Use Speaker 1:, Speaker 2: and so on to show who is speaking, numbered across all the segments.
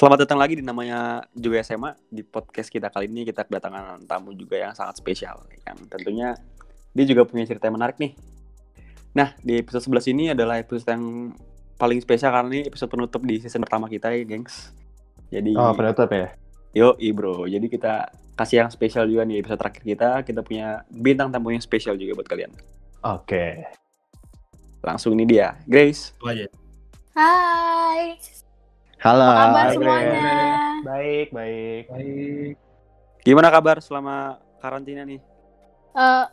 Speaker 1: Selamat datang lagi di namanya juga SMA di podcast kita kali ini kita kedatangan tamu juga yang sangat spesial yang tentunya dia juga punya cerita yang menarik nih. Nah di episode 11 ini adalah episode yang paling spesial karena ini episode penutup di season pertama kita ya gengs. Jadi
Speaker 2: Oh, penutup ya?
Speaker 1: yo bro jadi kita kasih yang spesial juga nih episode terakhir kita kita punya bintang tamu yang spesial juga buat kalian.
Speaker 2: Oke.
Speaker 1: Langsung ini dia Grace.
Speaker 3: Itu aja.
Speaker 4: Hai,
Speaker 2: Halo.
Speaker 4: apa kabar
Speaker 2: Grace.
Speaker 4: semuanya?
Speaker 2: Baik, baik.
Speaker 3: Baik.
Speaker 1: Gimana kabar selama karantina nih?
Speaker 4: Eh,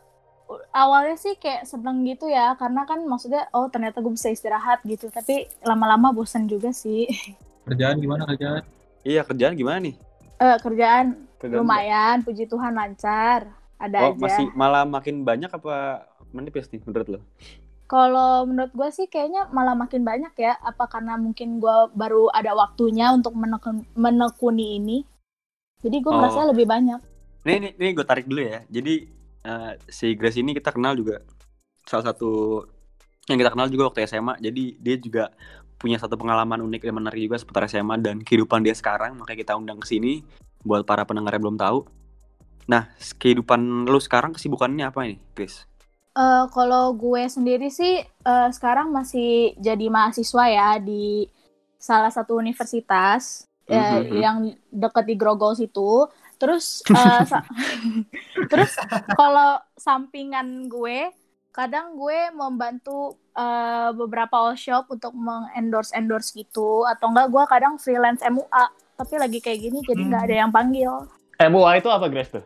Speaker 4: awalnya sih kayak seneng gitu ya, karena kan maksudnya oh ternyata gue bisa istirahat gitu, tapi lama-lama bosan juga sih.
Speaker 3: Kerjaan gimana kerjaan?
Speaker 1: Iya kerjaan gimana nih?
Speaker 4: Eh, kerjaan
Speaker 1: Kerjaan
Speaker 4: lumayan, puji Tuhan lancar, ada
Speaker 1: Oh
Speaker 4: aja.
Speaker 1: masih malah makin banyak apa menipis nih menurut lo?
Speaker 4: Kalau menurut gue sih kayaknya malah makin banyak ya, apa karena mungkin gue baru ada waktunya untuk menekun- menekuni ini, jadi gue
Speaker 1: Oh.
Speaker 4: merasa lebih banyak.
Speaker 1: Nih nih, nih gue tarik dulu ya. Jadi eh, si Grace ini kita kenal juga salah satu yang kita kenal juga waktu SMA. Jadi dia juga punya satu pengalaman unik dan menarik juga seputar SMA dan kehidupan dia sekarang. Makanya kita undang ke sini buat para pendengar yang belum tahu. Nah, kehidupan lu sekarang kesibukannya apa ini, Grace?
Speaker 4: Eh, kalau gue sendiri sih eh, sekarang masih jadi mahasiswa ya di salah satu universitas eh,
Speaker 1: Mhm.
Speaker 4: yang deket di Grogol situ. Terus eh, sa- terus kalau sampingan gue kadang gue membantu eh, beberapa all shop untuk mengendorse endorse gitu atau enggak gue kadang freelance MUA tapi lagi kayak gini jadi nggak ada yang panggil.
Speaker 2: MUA itu apa, Grace tuh?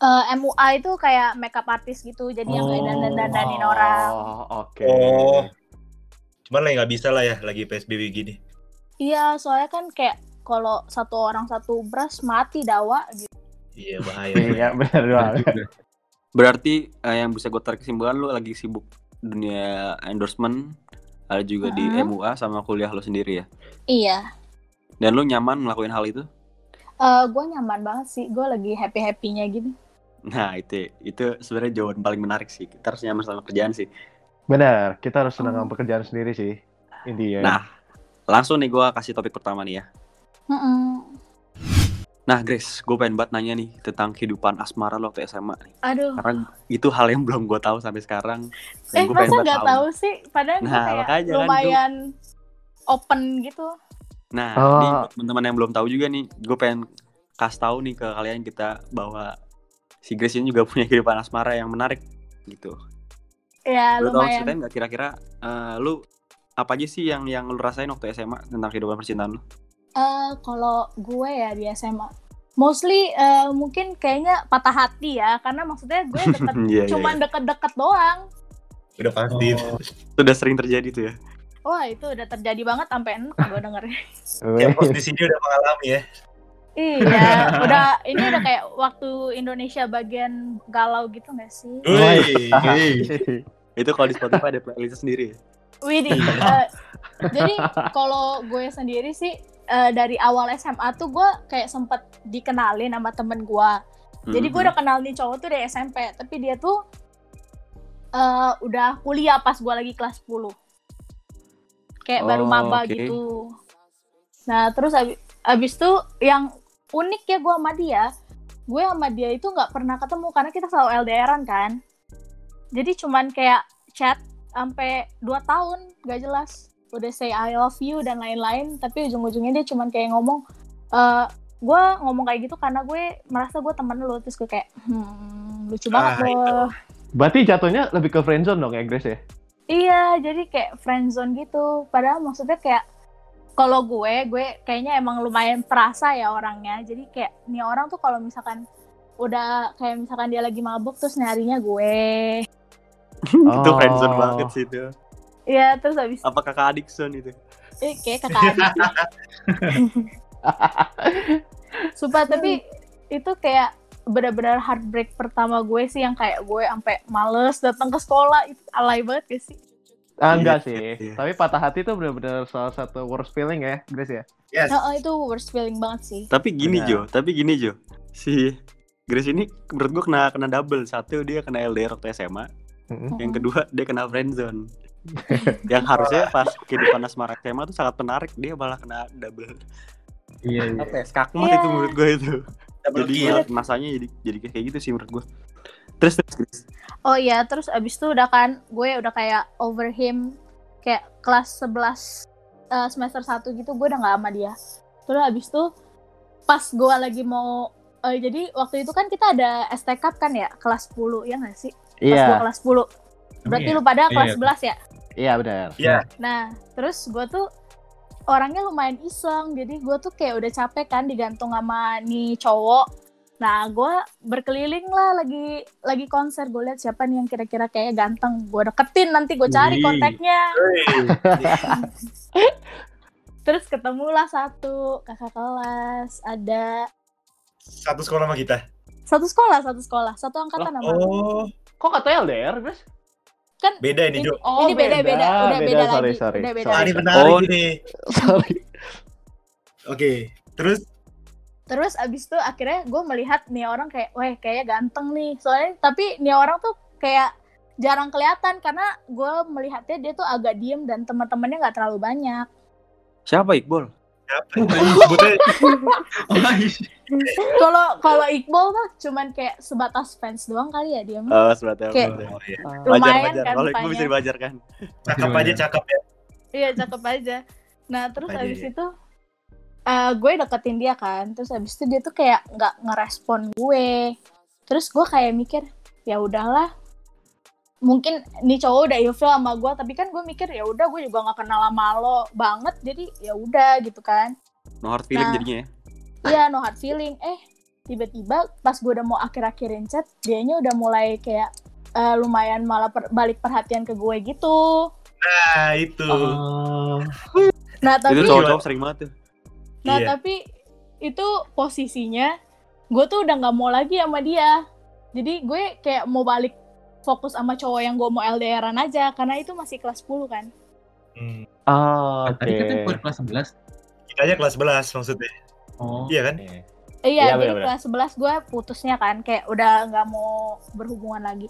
Speaker 4: Eh, MUA itu kayak makeup artist gitu jadi yang kayak
Speaker 3: Oh.
Speaker 4: dandan-dandanin orang.
Speaker 2: Oh, oke.
Speaker 3: Oh. Cuman lah nggak bisa lah ya lagi PSBB gini.
Speaker 4: Iya, soalnya kan kayak kalau satu orang satu beras mati dawa gitu.
Speaker 3: Iya bahaya.
Speaker 2: Iya, benar banget.
Speaker 1: Berarti eh, yang bisa gue tarik kesimpulan lu lagi sibuk dunia endorsement, ada juga di
Speaker 4: Mhm.
Speaker 1: MUA sama kuliah lu sendiri ya.
Speaker 4: Iya.
Speaker 1: Dan lu nyaman ngelakuin hal itu?
Speaker 4: Eh gue nyaman banget sih, gue lagi happy happynya gitu.
Speaker 1: Nah itu itu sebenarnya jawaban paling menarik sih. Kita harus nyaman sama kerjaan sih.
Speaker 2: Benar, kita harus senang
Speaker 4: Oh.
Speaker 2: sama pekerjaan sendiri sih. Intinya.
Speaker 1: Nah langsung nih gue kasih topik pertama nih ya.
Speaker 4: Mm-mm.
Speaker 1: Nah Grace, gue pengen banget nanya nih tentang kehidupan asmara lo waktu SMA nih.
Speaker 4: Aduh.
Speaker 1: Karena itu hal yang belum gue tahu sampai sekarang. Dan
Speaker 4: Eh
Speaker 1: gua
Speaker 4: masa
Speaker 1: pengen
Speaker 4: nggak
Speaker 1: banget
Speaker 4: tahu sih? Padahal gue
Speaker 1: Nah,
Speaker 4: kayak
Speaker 1: makanya kan,
Speaker 4: lumayan open gitu.
Speaker 1: Nah,
Speaker 2: Oh.
Speaker 1: nih buat teman-teman yang belum tahu juga nih, gue pengen kasih tahu nih ke kalian kita bahwa si Grace ini juga punya kehidupan asmara yang menarik gitu.
Speaker 4: Ya
Speaker 1: Lu
Speaker 4: lumayan.
Speaker 1: ceritain nggak kira-kira eh, lu apa aja sih yang yang lu rasain waktu SMA tentang kehidupan percintaan lu?
Speaker 4: Eh kalau gue ya di SMA, mostly eh, mungkin kayaknya patah hati ya, karena maksudnya gue deket,
Speaker 1: Iya, iya,
Speaker 4: cuman
Speaker 1: iya.
Speaker 4: deket-deket doang.
Speaker 3: Udah pasti.
Speaker 1: Itu udah sering terjadi tuh ya.
Speaker 4: Wah itu udah terjadi banget sampai enak gue dengernya.
Speaker 3: Yang pos di sini udah mengalami ya.
Speaker 4: Iya, udah ini udah kayak waktu Indonesia bagian galau gitu gak sih?
Speaker 3: Woi.
Speaker 1: Itu kalau di Spotify ada playlist sendiri.
Speaker 4: Widih. eh, jadi kalau gue sendiri sih eh, dari awal SMA tuh gue kayak sempet dikenalin sama temen gue. Jadi gue udah kenal nih cowok tuh dari SMP, tapi dia tuh eh, udah kuliah pas gue lagi kelas 10. Kayak baru
Speaker 1: Oh,
Speaker 4: maba
Speaker 1: oke.
Speaker 4: gitu. Nah terus abis, abis tuh yang unik ya gue sama dia, gue sama dia itu nggak pernah ketemu karena kita selalu LDRan kan. Jadi cuman kayak chat sampai 2 tahun gak jelas. Udah say I love you dan lain-lain, tapi ujung-ujungnya dia cuman kayak ngomong eh gue ngomong kayak gitu karena gue merasa gue temen lu terus gue kayak hmm, lucu banget
Speaker 3: Ah,
Speaker 4: loh.
Speaker 2: Berarti jatuhnya lebih ke friendzone dong ya, Grace ya?
Speaker 4: Iya, jadi kayak friendzone gitu. Padahal maksudnya kayak kalau gue, gue kayaknya emang lumayan perasa ya orangnya. Jadi kayak nih orang tuh kalau misalkan udah kayak misalkan dia lagi mabuk terus nyarinya gue.
Speaker 1: itu
Speaker 2: Oh.
Speaker 1: friendzone banget sih itu.
Speaker 4: Iya, terus habis
Speaker 1: Apa kakak adik son itu?
Speaker 4: eh, kayak kakak adik. Sumpah, tapi itu kayak benar-benar heartbreak pertama gue sih yang kayak gue sampai males datang ke sekolah itu alay banget gak sih?
Speaker 2: Ah, enggak
Speaker 1: Iya,
Speaker 2: sih.
Speaker 1: iya.
Speaker 2: Tapi patah hati itu benar-benar salah satu worst feeling ya, Grace ya?
Speaker 3: Yes.
Speaker 4: Nah, itu worst feeling banget sih.
Speaker 1: Tapi gini
Speaker 2: Benar.
Speaker 1: Jo, tapi gini Jo. Si Grace ini menurut gue kena kena double. Satu dia kena LDR waktu SMA,
Speaker 2: Mm-mm.
Speaker 1: yang kedua dia kena friendzone. yang harusnya pas kehidupan asmara SMA tuh sangat menarik dia malah kena double
Speaker 5: Iya, iya.
Speaker 1: apa ya skakmat
Speaker 4: Iya.
Speaker 1: itu menurut gue itu
Speaker 3: Double
Speaker 1: jadi masanya jadi jadi kayak gitu sih menurut gue terus terus, terus.
Speaker 4: Oh iya, terus abis itu udah kan gue udah kayak over him kayak kelas 11 eh, semester 1 gitu gue udah nggak sama dia. Terus abis itu pas gue lagi mau eh, jadi waktu itu kan kita ada ST Cup kan ya kelas 10 ya nggak sih? Pas gue
Speaker 2: Iya,
Speaker 4: kelas 10. Berarti
Speaker 5: iya?
Speaker 4: lu pada
Speaker 5: Iya,
Speaker 4: kelas
Speaker 5: iya.
Speaker 4: 11 ya?
Speaker 2: iya benar.
Speaker 3: Iya.
Speaker 4: Nah, terus gue tuh orangnya lumayan iseng, jadi gue tuh kayak udah capek kan digantung sama nih cowok. Nah, gue berkeliling lah lagi lagi konser, gue lihat siapa nih yang kira-kira kayak ganteng, gue deketin nanti gue cari
Speaker 5: Wih.
Speaker 4: kontaknya. Terus ketemulah satu kakak kelas, ada
Speaker 3: Satu sekolah sama kita.
Speaker 4: satu sekolah, satu sekolah, satu angkatan sama.
Speaker 3: Oh,
Speaker 2: Kok katanya LDR, guys?
Speaker 3: beda ini, Jo.
Speaker 2: Oh,
Speaker 4: ini beda, beda, udah beda,
Speaker 2: sorry,
Speaker 4: lagi,
Speaker 2: sorry.
Speaker 4: udah beda.
Speaker 2: Sorry.
Speaker 3: ini menarik
Speaker 1: Oh.
Speaker 3: ini.
Speaker 2: Sorry.
Speaker 3: Oke, terus
Speaker 4: Terus abis itu akhirnya gue melihat nih orang kayak, wah kayaknya ganteng nih. Soalnya tapi nih orang tuh kayak jarang kelihatan karena gue melihatnya dia tuh agak diem dan teman-temannya nggak terlalu banyak.
Speaker 1: siapa Iqbal
Speaker 5: Oh, iya.
Speaker 4: Kalau kalau Iqbal mah cuman kayak sebatas fans doang kali ya dia mah.
Speaker 1: oh sebentar
Speaker 4: Kayak-
Speaker 3: oh, iya.
Speaker 1: wajar
Speaker 4: Lumayan
Speaker 1: wajar
Speaker 4: kan
Speaker 1: kalau Iqbal bisa
Speaker 4: mukanya.
Speaker 1: dibajar kan
Speaker 3: Cakep aja, cakep ya.
Speaker 4: Iya cakep aja. Nah terus
Speaker 3: Apa
Speaker 4: abis
Speaker 3: dia?
Speaker 4: itu eh, gue deketin dia kan. Terus abis itu dia tuh kayak nggak ngerespon gue. Terus gue kayak mikir ya udahlah. Mungkin nih cowok udah ilfil sama gue, tapi kan gue mikir ya udah gue juga nggak kenal sama lo banget, jadi ya udah gitu kan.
Speaker 1: no hard feeling
Speaker 4: Nah.
Speaker 1: jadinya ya
Speaker 4: Iya no hard feeling. Eh tiba-tiba pas gue udah mau akhir-akhirin chat, dianya udah mulai kayak eh, lumayan malah per- balik perhatian ke gue gitu.
Speaker 3: Nah, itu.
Speaker 5: Oh.
Speaker 4: Nah tapi
Speaker 1: itu cowok-cowok sering banget tuh
Speaker 4: Nah
Speaker 3: Iya.
Speaker 4: tapi itu posisinya gue tuh udah nggak mau lagi sama dia. Jadi gue kayak mau balik fokus sama cowok yang gue mau LDRan aja karena itu masih kelas 10 kan.
Speaker 3: Hmm.
Speaker 2: Oh, oke.
Speaker 5: Tadi katanya buat kelas 11.
Speaker 3: Kita aja kelas 11 maksudnya.
Speaker 5: Oh.
Speaker 3: Iya kan?
Speaker 4: Eh,
Speaker 2: Iya,
Speaker 4: iya, jadi kelas 11 gue putusnya kan kayak udah nggak mau berhubungan lagi.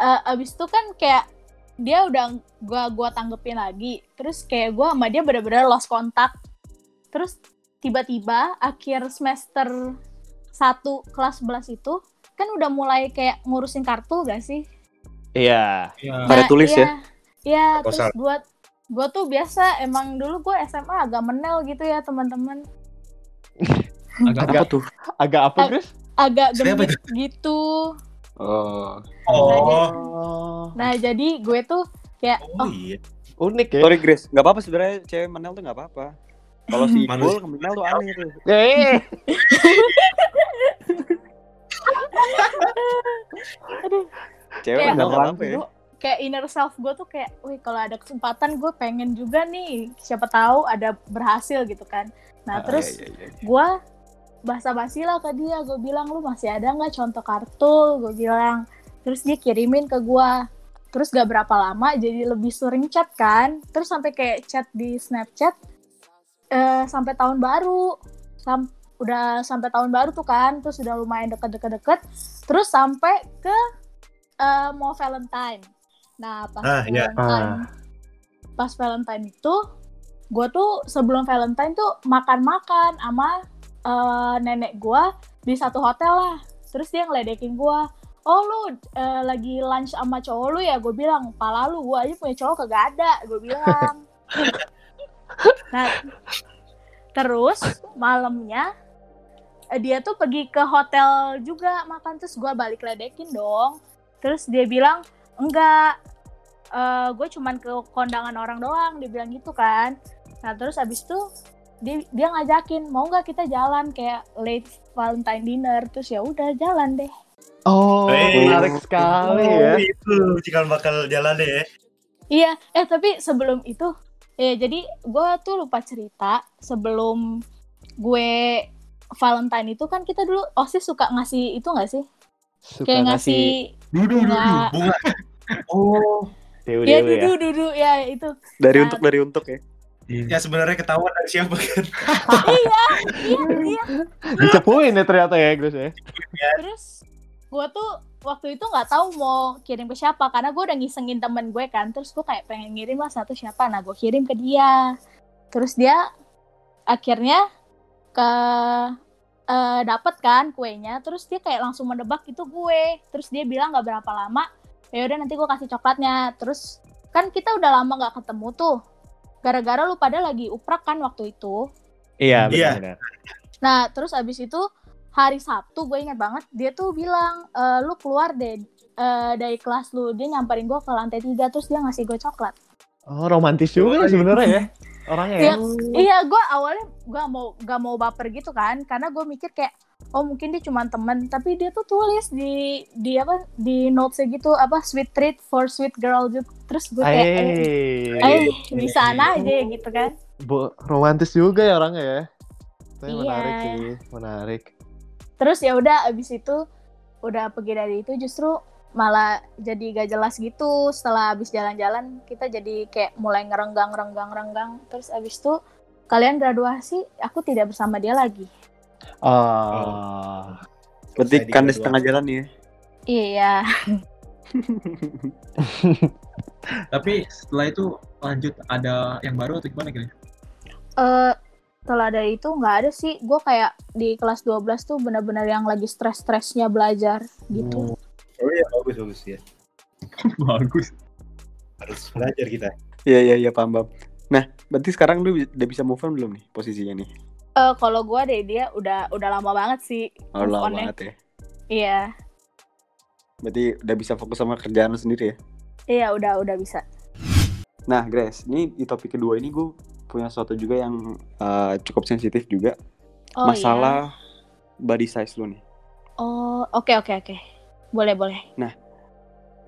Speaker 4: Eh, abis itu kan kayak dia udah gua gua tanggepin lagi. Terus kayak gue sama dia bener-bener lost kontak. Terus tiba-tiba akhir semester 1 kelas 11 itu kan udah mulai kayak ngurusin kartu gak sih?
Speaker 2: Iya.
Speaker 5: Iya.
Speaker 1: Pada tulis ya?
Speaker 4: Iya, terus
Speaker 3: Proposal.
Speaker 4: gue gue tuh biasa emang dulu gue SMA agak menel gitu ya teman-teman,
Speaker 5: Agak
Speaker 1: apa tuh
Speaker 2: Agak apa,
Speaker 4: Ag-
Speaker 2: Chris?
Speaker 4: agak
Speaker 3: Siapa
Speaker 4: gendut gitu.
Speaker 1: oh
Speaker 3: Oh,
Speaker 2: Oh.
Speaker 4: Nah jadi gue tuh kayak
Speaker 3: oh
Speaker 4: oh
Speaker 3: iya.
Speaker 2: Unik ya.
Speaker 1: sorry Grace nggak apa-apa sebenarnya cewek menel tuh nggak apa-apa kalau si Iqbal menel tuh aneh tuh.
Speaker 2: Eh.
Speaker 4: aduh.
Speaker 1: Cewek
Speaker 4: Kayak-
Speaker 1: menel nggak apa-apa ya?
Speaker 4: kayak inner self gue tuh kayak, wih kalau ada kesempatan gue pengen juga nih, siapa tahu ada berhasil gitu kan. Nah
Speaker 1: Ah,
Speaker 4: terus
Speaker 1: iya, iya, iya.
Speaker 4: gue basa-basi lah ke dia. Gue bilang lu masih ada nggak contoh kartu gue bilang. Terus dia kirimin ke gue terus gak berapa lama jadi lebih sering chat kan. Terus sampai kayak chat di Snapchat eh, sampai tahun baru. Sam- udah sampai tahun baru tuh kan terus udah lumayan deket-deket-deket. Terus sampai ke eh, mau Valentine. Nah pas
Speaker 3: Ah, iya.
Speaker 4: Valentine. Pas Valentine itu gue tuh sebelum Valentine tuh makan-makan sama eh, nenek gue di satu hotel lah. Terus dia ngeledekin gue oh lu eh, lagi lunch sama cowok lu ya? Gue bilang pala lu gue aja punya cowok kagak ada gue bilang nah terus malamnya eh, dia tuh pergi ke hotel juga makan terus gue balik ledekin dong terus dia bilang enggak gue cuman ke kondangan orang doang dia bilang gitu kan nah terus abis itu dia, dia ngajakin mau nggak kita jalan kayak late Valentine dinner terus ya udah jalan deh
Speaker 2: Oh,
Speaker 3: Hey.
Speaker 2: menarik sekali ya.
Speaker 3: Oh, itu cikal bakal jalan deh ya.
Speaker 4: Iya, eh tapi sebelum itu, ya jadi gue tuh lupa cerita sebelum gue Valentine itu kan kita dulu osis suka ngasih itu nggak sih?
Speaker 2: Suka
Speaker 4: Kayak ngasih,
Speaker 5: Dudu, dudu.
Speaker 4: Nggak.
Speaker 3: Bunga. Oh,
Speaker 2: Dewi
Speaker 4: ya
Speaker 2: Dewi ya.
Speaker 4: dudu dudu ya itu.
Speaker 1: dari
Speaker 4: Nah,
Speaker 1: untuk dari untuk ya
Speaker 3: ya sebenarnya ketahuan dari siapa kan?
Speaker 4: Iya iya.
Speaker 2: Dicepuin ya ternyata ya, Grace ya.
Speaker 4: Terus gue tuh waktu itu nggak tahu mau kirim ke siapa karena gue udah ngisengin temen gue kan terus gue kayak pengen ngirim lah satu siapa nah gue kirim ke dia terus dia akhirnya ke eh dapet kan kuenya terus dia kayak langsung menebak itu gue terus dia bilang nggak berapa lama ya udah nanti gue kasih coklatnya terus kan kita udah lama nggak ketemu tuh gara-gara lu pada lagi uprak kan waktu itu
Speaker 6: Iya,
Speaker 3: Iya.
Speaker 6: benar-benar.
Speaker 4: Nah, terus abis itu hari Sabtu gue ingat banget dia tuh bilang e, lu keluar deh eh, dari kelas lu. Dia nyamperin gue ke lantai tiga terus dia ngasih gue coklat.
Speaker 6: Oh, romantis juga ya sebenarnya ya. Orangnya ya.
Speaker 4: Iya, iya gue awalnya gue mau gak mau baper gitu kan karena gue mikir kayak oh mungkin dia cuma temen tapi dia tuh tulis di di apa di notesnya gitu apa sweet treat for sweet girl gitu. terus gue kayak eh,
Speaker 6: Eh,
Speaker 4: eh bisa aja ya gitu kan
Speaker 6: bo- romantis juga ya orangnya ya. Tapi
Speaker 4: Iya.
Speaker 6: menarik sih, menarik.
Speaker 4: Terus ya udah abis itu udah pergi dari itu justru malah jadi gak jelas gitu setelah abis jalan-jalan kita jadi kayak mulai ngerenggang renggang renggang terus abis itu kalian graduasi aku tidak bersama dia lagi
Speaker 6: Oh.
Speaker 1: Berarti
Speaker 3: Selesai di
Speaker 1: setengah jalan ya.
Speaker 4: iya
Speaker 5: Tapi setelah itu lanjut ada yang baru atau gimana kira?
Speaker 4: eh setelah dari itu nggak ada sih gue kayak di kelas 12 tuh benar-benar yang lagi stres-stresnya belajar gitu
Speaker 3: Oh iya, bagus bagus ya.
Speaker 5: Bagus.
Speaker 3: Harus belajar kita.
Speaker 1: Iya iya iya paham paham. Nah, berarti sekarang lu udah bisa move on belum nih posisinya nih?
Speaker 4: Eh kalau gue deh dia udah udah lama banget sih
Speaker 1: Oh,
Speaker 4: move
Speaker 1: lama
Speaker 4: on-nya.
Speaker 1: banget ya.
Speaker 4: iya
Speaker 1: Berarti udah bisa fokus sama kerjaan lu sendiri ya.
Speaker 4: iya udah udah bisa
Speaker 1: Nah, Grace, ini di topik kedua ini gue punya sesuatu juga yang eh, cukup sensitif juga.
Speaker 4: oh iya.
Speaker 1: Masalah body size lu nih.
Speaker 4: Oh, oke oke oke. Boleh boleh.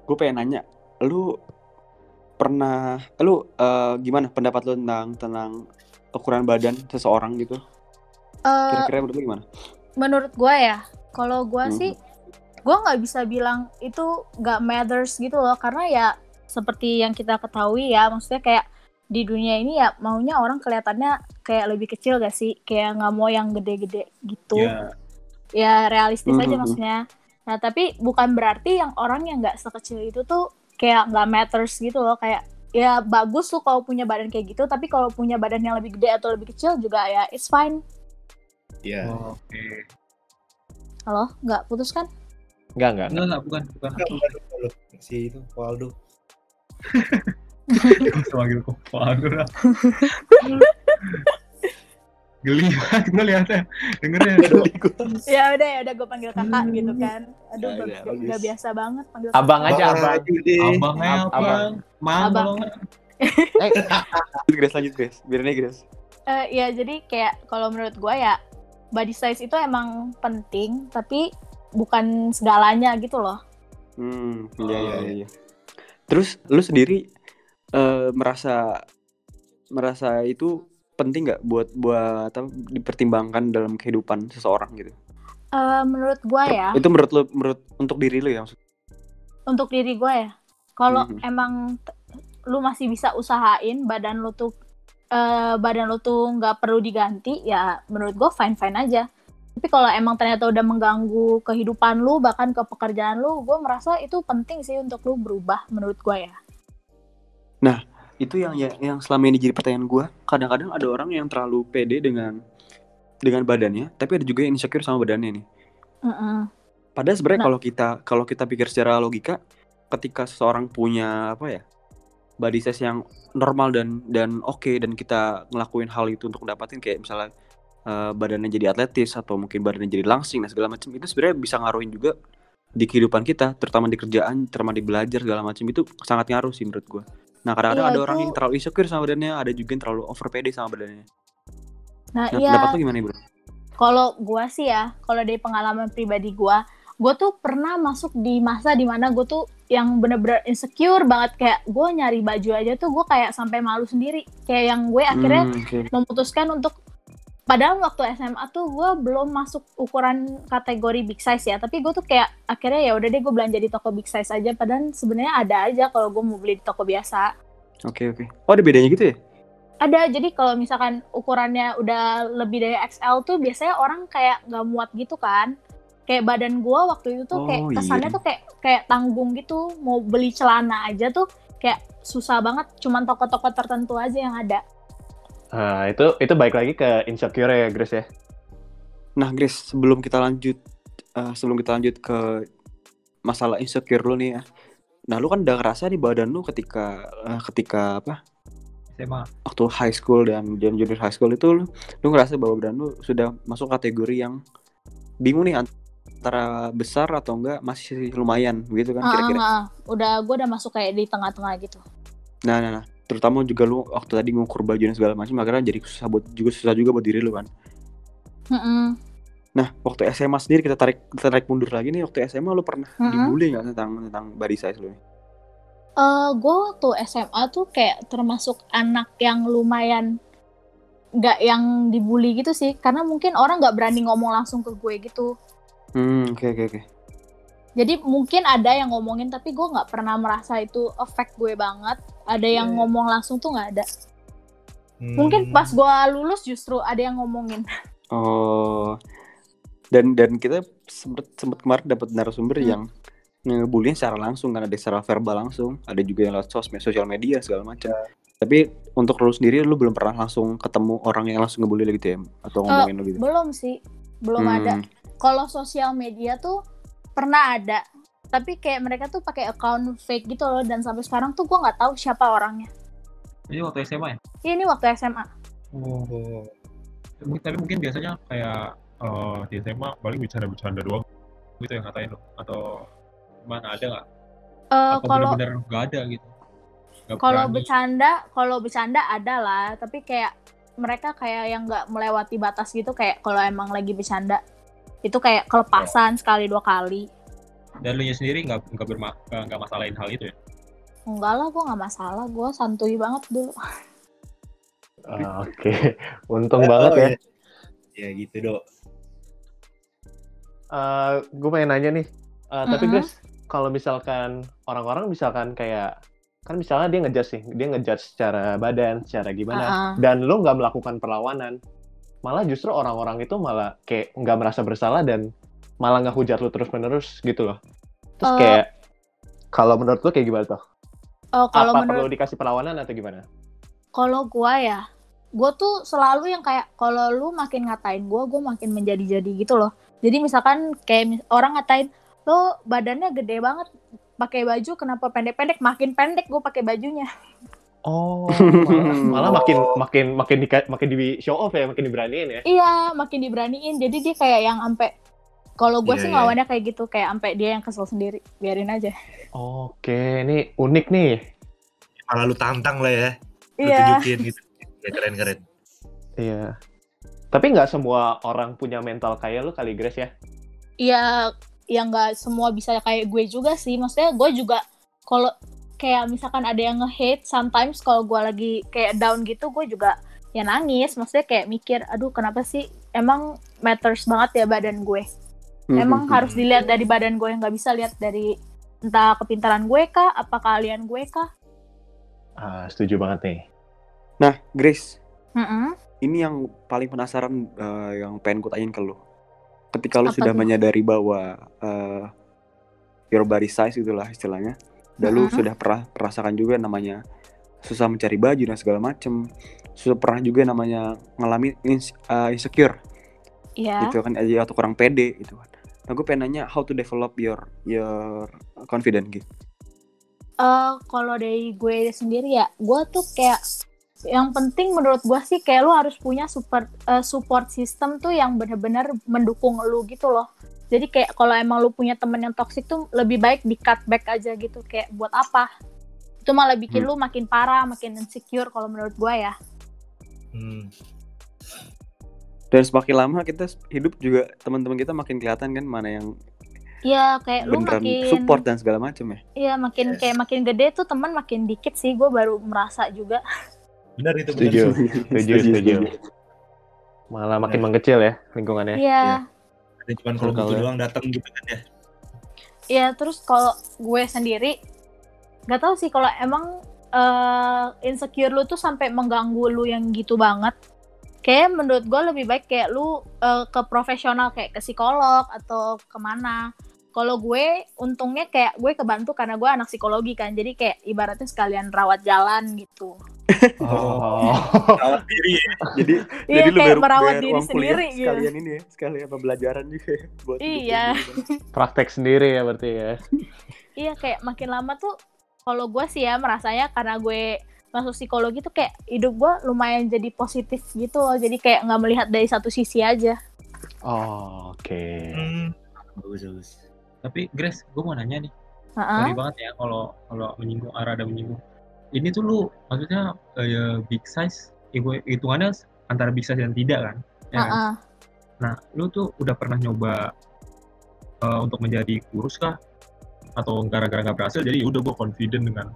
Speaker 1: Gue pengen nanya, lu pernah, lu eh, gimana pendapat lu tentang tentang ukuran badan seseorang gitu?
Speaker 4: Eh,
Speaker 1: Kira-kira menurut lu gimana?
Speaker 4: menurut gua ya, kalau gua
Speaker 1: Hmm.
Speaker 4: sih, gua nggak bisa bilang itu nggak matters gitu loh, karena ya seperti yang kita ketahui ya, maksudnya kayak di dunia ini ya maunya orang kelihatannya kayak lebih kecil gak sih, kayak nggak mau yang gede-gede gitu.
Speaker 5: Ya,
Speaker 4: Ya realistis aja
Speaker 1: Mhm.
Speaker 4: maksudnya. Nah tapi bukan berarti yang orang yang nggak sekecil itu tuh kayak nggak matters gitu loh, kayak ya bagus tuh kalau punya badan kayak gitu, tapi kalau punya badan yang lebih gede atau lebih kecil juga ya it's fine.
Speaker 3: Iya.
Speaker 5: oke.
Speaker 4: Halo, nggak putus kan?
Speaker 6: Enggak, enggak.
Speaker 5: Enggak, enggak, bukan, bukan.
Speaker 3: Enggak, bukan itu loh. Si itu Waldo.
Speaker 5: Bisa manggil kok Waldo lah. Geli banget gue liatnya. Dengernya.
Speaker 4: ya udah ya udah gue panggil kakak gitu kan. Aduh,
Speaker 1: Ya
Speaker 4: nggak
Speaker 1: udah,
Speaker 4: nggak
Speaker 1: bagus.
Speaker 4: biasa banget panggil kakak.
Speaker 6: Abang aja, abang.
Speaker 3: deh.
Speaker 5: Abangnya
Speaker 6: Ab-
Speaker 5: apa?
Speaker 6: abang.
Speaker 5: Mang
Speaker 4: Abang.
Speaker 6: Eh,
Speaker 1: Lanjut Grace, lanjut Grace. Biar nih Grace.
Speaker 4: Eh, ya jadi kayak kalau menurut gue ya body size itu emang penting, tapi bukan segalanya gitu loh.
Speaker 1: Hmm, iya iya
Speaker 3: Oh.
Speaker 1: iya. Terus lu sendiri eh, merasa merasa itu penting nggak buat buat apa dipertimbangkan dalam kehidupan seseorang gitu?
Speaker 4: Eh, menurut gue ya,
Speaker 1: Itu menurut lu menurut untuk diri lu ya maksud?
Speaker 4: untuk diri gue ya, kalau
Speaker 1: Mhm.
Speaker 4: emang t- lu masih bisa usahain badan lu tuh eh, badan lu tuh nggak perlu diganti, ya menurut gue fine fine aja. Tapi kalau emang ternyata udah mengganggu kehidupan lu, bahkan ke pekerjaan lu, gue merasa itu penting sih untuk lu berubah menurut gue ya.
Speaker 1: Itu yang yang, yang selama ini jadi pertanyaan gua. Kadang-kadang ada orang yang terlalu pede dengan dengan badannya, tapi ada juga yang insecure sama badannya nih.
Speaker 4: Mm-mm.
Speaker 1: Padahal sebenarnya
Speaker 4: Nah.
Speaker 1: kalau kita kalau kita pikir secara logika, ketika seseorang punya apa ya body size yang normal dan dan oke dan kita ngelakuin hal itu untuk mendapatkan kayak misalnya eh, badannya jadi atletis atau mungkin badannya jadi langsing dan segala macam itu sebenarnya bisa ngaruhin juga di kehidupan kita, terutama di kerjaan, terutama di belajar segala macam itu sangat ngaruh sih menurut gua. Nah kadang-kadang
Speaker 4: Iya,
Speaker 1: ada orang
Speaker 4: itu-
Speaker 1: yang terlalu insecure sama badannya, ada juga yang terlalu over pede sama badannya.
Speaker 4: Nah,
Speaker 1: Nah
Speaker 4: iya.
Speaker 1: pendapat lu gimana bro?
Speaker 4: kalau gua sih ya, kalau dari pengalaman pribadi gua, gua tuh pernah masuk di masa di mana gua tuh yang bener-bener insecure banget kayak gua nyari baju aja tuh gua kayak sampai malu sendiri. Kayak yang gue akhirnya
Speaker 1: Hmm, oke.
Speaker 4: memutuskan untuk padahal waktu SMA tuh gua belum masuk ukuran kategori big size ya, tapi gue tuh kayak akhirnya ya udah deh gue belanja di toko big size aja. Padahal sebenarnya ada aja kalau gue mau beli di toko biasa.
Speaker 1: Oke oke. Oh ada bedanya gitu ya?
Speaker 4: Ada, jadi kalau misalkan ukurannya udah lebih dari XL tuh biasanya orang kayak nggak muat gitu kan. kayak badan gue waktu itu tuh kayak
Speaker 1: Oh, iya.
Speaker 4: kesannya tuh kayak kayak tanggung gitu mau beli celana aja tuh kayak susah banget cuman toko-toko tertentu aja yang ada
Speaker 6: Nah, itu itu baik lagi ke insecure ya, Grace ya.
Speaker 1: Nah, Grace, sebelum kita lanjut eh, sebelum kita lanjut ke masalah insecure lu nih ya. Nah, lu kan udah ngerasa nih badan lu ketika eh, ketika apa?
Speaker 5: SMA
Speaker 1: Waktu high school dan dan junior high school itu lu, lu ngerasa bahwa badan lu sudah masuk kategori yang bingung nih antara besar atau enggak masih lumayan gitu kan
Speaker 4: Ah,
Speaker 1: kira-kira.
Speaker 4: ah, ah. udah gue udah masuk kayak di tengah-tengah gitu
Speaker 1: Nah, nah, nah. Terutama juga lu waktu tadi ngukur baju dan segala macam akhirnya jadi susah buat juga susah juga buat diri lu kan.
Speaker 4: Mm-mm.
Speaker 1: Nah, waktu SMA sendiri kita tarik kita tarik mundur lagi nih waktu SMA lu pernah
Speaker 4: Mm-mm.
Speaker 1: dibully nggak tentang tentang body size lu? nih?
Speaker 4: Eh, gue waktu SMA tuh kayak termasuk anak yang lumayan nggak yang dibully gitu sih karena mungkin orang nggak berani ngomong langsung ke gue gitu
Speaker 1: Hmm, oke oke oke.
Speaker 4: Jadi mungkin ada yang ngomongin tapi gue nggak pernah merasa itu efek gue banget ada yang
Speaker 3: Iya.
Speaker 4: ngomong langsung tuh nggak ada
Speaker 3: Hmm.
Speaker 4: mungkin pas gue lulus justru ada yang ngomongin
Speaker 1: Oh. Dan dan kita sempet sempet kemarin dapat narasumber
Speaker 4: Hmm.
Speaker 1: yang ngebully secara langsung kan ada secara verbal langsung, ada juga yang lewat sosmed, sosial media segala macam. Tapi untuk lu sendiri lu belum pernah langsung ketemu orang yang langsung ngebully gitu ya atau ngomongin lu gitu.
Speaker 4: belum sih belum
Speaker 1: Hmm.
Speaker 4: ada kalau sosial media tuh pernah ada. Tapi kayak mereka tuh pakai account fake gitu loh dan sampai sekarang tuh gue nggak tahu siapa orangnya.
Speaker 5: Ini waktu SMA ya?
Speaker 4: Ini waktu SMA
Speaker 5: oh. Tapi mungkin biasanya kayak eh, di SMA paling bercanda-bercanda doang gitu yang ngatain lo atau mana ada nggak?
Speaker 4: Eh,
Speaker 5: atau
Speaker 4: kalau
Speaker 5: bener-bener nggak ada gitu?
Speaker 4: Kalau
Speaker 5: berani.
Speaker 4: bercanda kalau bercanda ada lah. Tapi kayak mereka kayak yang nggak melewati batas gitu. Kayak kalau emang lagi bercanda itu kayak kelepasan sekali dua kali
Speaker 5: dan lu nya sendiri nggak nggak berma nggak masalahin hal itu ya
Speaker 4: enggak lah gue nggak masalah gue santuy banget dulu
Speaker 6: Ah, Oke, untung
Speaker 3: Oh,
Speaker 6: banget ya.
Speaker 3: iya. Ya gitu, Dok.
Speaker 6: gue pengen nanya nih, Eh, tapi
Speaker 4: Mm-mm.
Speaker 6: Grace, kalau misalkan orang-orang misalkan kayak kan misalnya dia ngejudge sih, dia ngejudge secara badan, secara gimana,
Speaker 4: Ah-ah.
Speaker 6: dan lu nggak melakukan perlawanan, malah justru orang-orang itu malah kayak nggak merasa bersalah dan malah nggak hujat lu terus-menerus gitu loh. Terus
Speaker 4: Eh,
Speaker 6: kayak kalau menurut lu kayak gimana tuh?
Speaker 4: oh kalau
Speaker 6: Apa
Speaker 4: menurut
Speaker 6: perlu dikasih perlawanan atau gimana?
Speaker 4: kalau gue ya gue tuh selalu yang kayak kalau lu makin ngatain gue gue makin menjadi-jadi gitu loh jadi misalkan kayak mis- orang ngatain lo badannya gede banget pakai baju kenapa pendek-pendek makin pendek gue pakai bajunya
Speaker 6: Oh, malah, malah makin makin makin di makin di show off ya, makin diberaniin ya.
Speaker 4: iya makin diberaniin jadi dia kayak yang ampe kalau gue
Speaker 3: Iya,
Speaker 4: sih
Speaker 3: iya.
Speaker 4: ngelawannya kayak gitu kayak ampe dia yang kesel sendiri biarin aja
Speaker 6: Oke, ini unik nih.
Speaker 3: Malah lu tantang lah ya. Lu
Speaker 4: iya
Speaker 3: tunjukin gitu. Ya keren-keren.
Speaker 6: Iya. Tapi nggak semua orang punya mental kayak lu kali Grace ya.
Speaker 4: iya yang nggak semua bisa kayak gue juga sih maksudnya gue juga kalau kayak misalkan ada yang nge-hate sometimes kalau gue lagi kayak down gitu gue juga ya nangis maksudnya kayak mikir aduh kenapa sih emang matters banget ya badan gue
Speaker 1: Hmm,
Speaker 4: emang harus dilihat dari badan gue nggak bisa lihat dari entah kepintaran gue kah apa kalian gue kah
Speaker 6: Ah, setuju banget nih.
Speaker 1: Nah, Grace,
Speaker 4: Mm-mm.
Speaker 1: ini yang paling penasaran eh, yang pengen gue tanyain ke lu. Ketika lu
Speaker 4: Apa
Speaker 1: sudah
Speaker 4: tuh?
Speaker 1: menyadari bahwa eh, your body size itulah istilahnya, dan lu
Speaker 4: Mm-mm.
Speaker 1: sudah pernah merasakan juga namanya susah mencari baju dan segala macem, sudah pernah juga namanya ngalamin ins- eh, insecure,
Speaker 4: Iya.
Speaker 1: gitu kan, aja atau kurang pede gitu kan. Nah, gue pengen nanya how to develop your your confidence gitu.
Speaker 4: Eh, kalau dari gue sendiri ya, gue tuh kayak yang penting menurut gue sih kayak lu harus punya support eh, support system tuh yang bener-bener mendukung lu gitu loh. Jadi kayak kalau emang lu punya temen yang toxic tuh lebih baik di cut back aja gitu kayak buat apa? Itu malah bikin
Speaker 1: Hmm.
Speaker 4: lu makin parah, makin insecure kalau menurut gue ya.
Speaker 3: Hmm.
Speaker 1: Dan semakin lama kita hidup juga teman-teman kita makin kelihatan kan mana yang
Speaker 4: Iya kayak lu makin
Speaker 1: support dan segala macem ya.
Speaker 4: Iya makin
Speaker 3: Yes.
Speaker 4: kayak makin gede tuh teman makin dikit sih gue baru merasa juga.
Speaker 3: Benar itu benar.
Speaker 6: Setuju. Setuju, setuju. Malah makin mengecil ya lingkungannya.
Speaker 4: Iya.
Speaker 3: Ada cuman kalau butuh
Speaker 6: ya.
Speaker 3: doang datang gitu kan ya.
Speaker 4: Iya terus kalau gue sendiri nggak tahu sih kalau emang eh, insecure lu tuh sampai mengganggu lu yang gitu banget. kayak menurut gue lebih baik kayak lu eh, ke profesional kayak ke psikolog atau ke mana kalau gue untungnya kayak gue kebantu karena gue anak psikologi kan jadi kayak ibaratnya sekalian rawat jalan gitu
Speaker 6: Oh.
Speaker 3: Rawat diri.
Speaker 1: Jadi
Speaker 4: iya
Speaker 1: jadi lu bayar-
Speaker 4: merawat
Speaker 1: bayar
Speaker 4: diri
Speaker 1: uang kuliah
Speaker 4: sendiri gitu
Speaker 1: sekalian ini ya, sekalian pembelajaran juga ya buat hidup
Speaker 4: Iya.
Speaker 6: Praktek sendiri ya berarti ya.
Speaker 4: iya kayak makin lama tuh kalau gue sih ya merasanya karena gue masuk psikologi tuh kayak hidup gue lumayan jadi positif gitu loh jadi kayak nggak melihat dari satu sisi aja
Speaker 6: Oh, oke.
Speaker 3: Hmm, bagus bagus.
Speaker 5: Tapi Grace, gue mau nanya nih.
Speaker 4: Heeh.
Speaker 5: Sorry banget ya kalau kalau menyinggung arah ada menyinggung. Ini tuh lu maksudnya kayak big size, hitungannya antara big size dan tidak kan? Ya kan?
Speaker 4: Heeh.
Speaker 5: Nah, lu tuh udah pernah nyoba eh, untuk menjadi kurus kah? Atau gara-gara nggak berhasil, jadi udah gue confident dengan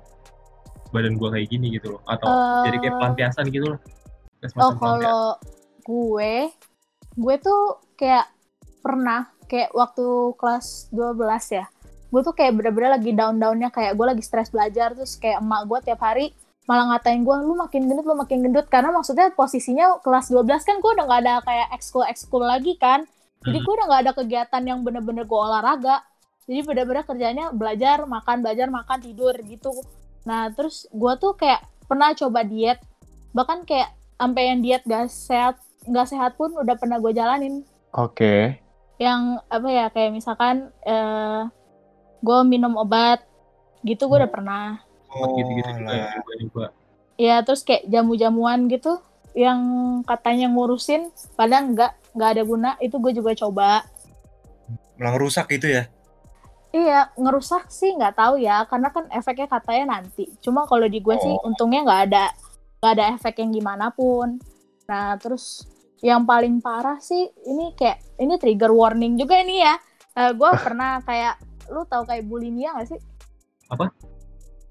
Speaker 5: badan gue kayak gini gitu loh? Atau
Speaker 4: Eh,
Speaker 5: jadi kayak pelampiasan gitu loh?
Speaker 4: Oh kalau gue, gue tuh kayak pernah kayak waktu kelas 12 ya. Gue tuh kayak bener-bener lagi down-downnya kayak gue lagi stres belajar terus kayak emak gue tiap hari malah ngatain gue lu makin gendut lu makin gendut. Karena maksudnya posisinya kelas 12 kan gue udah nggak ada kayak ekskul ekskul lagi kan. Jadi gue udah nggak ada kegiatan yang bener-bener gue olahraga. Jadi bener-bener kerjanya belajar makan belajar makan tidur gitu. Nah terus gue tuh kayak pernah coba diet. Bahkan kayak sampai yang diet gak sehat nggak sehat pun udah pernah gue jalanin.
Speaker 6: Oke.
Speaker 4: yang apa ya kayak misalkan eh gue minum obat gitu gue udah pernah
Speaker 5: Sempat gitu-gitu juga ya,
Speaker 3: alah.
Speaker 5: juga juga.
Speaker 4: ya terus kayak jamu-jamuan gitu yang katanya ngurusin padahal nggak nggak ada guna itu gue juga coba
Speaker 3: Malah ngerusak gitu ya.
Speaker 4: iya ngerusak sih nggak tahu ya karena kan efeknya katanya nanti cuma kalau di gue sih
Speaker 3: Oh.
Speaker 4: untungnya nggak ada nggak ada efek yang gimana pun nah terus yang paling parah sih ini kayak ini trigger warning juga ini ya gue pernah kayak lu tahu kayak bulimia gak sih
Speaker 5: Apa?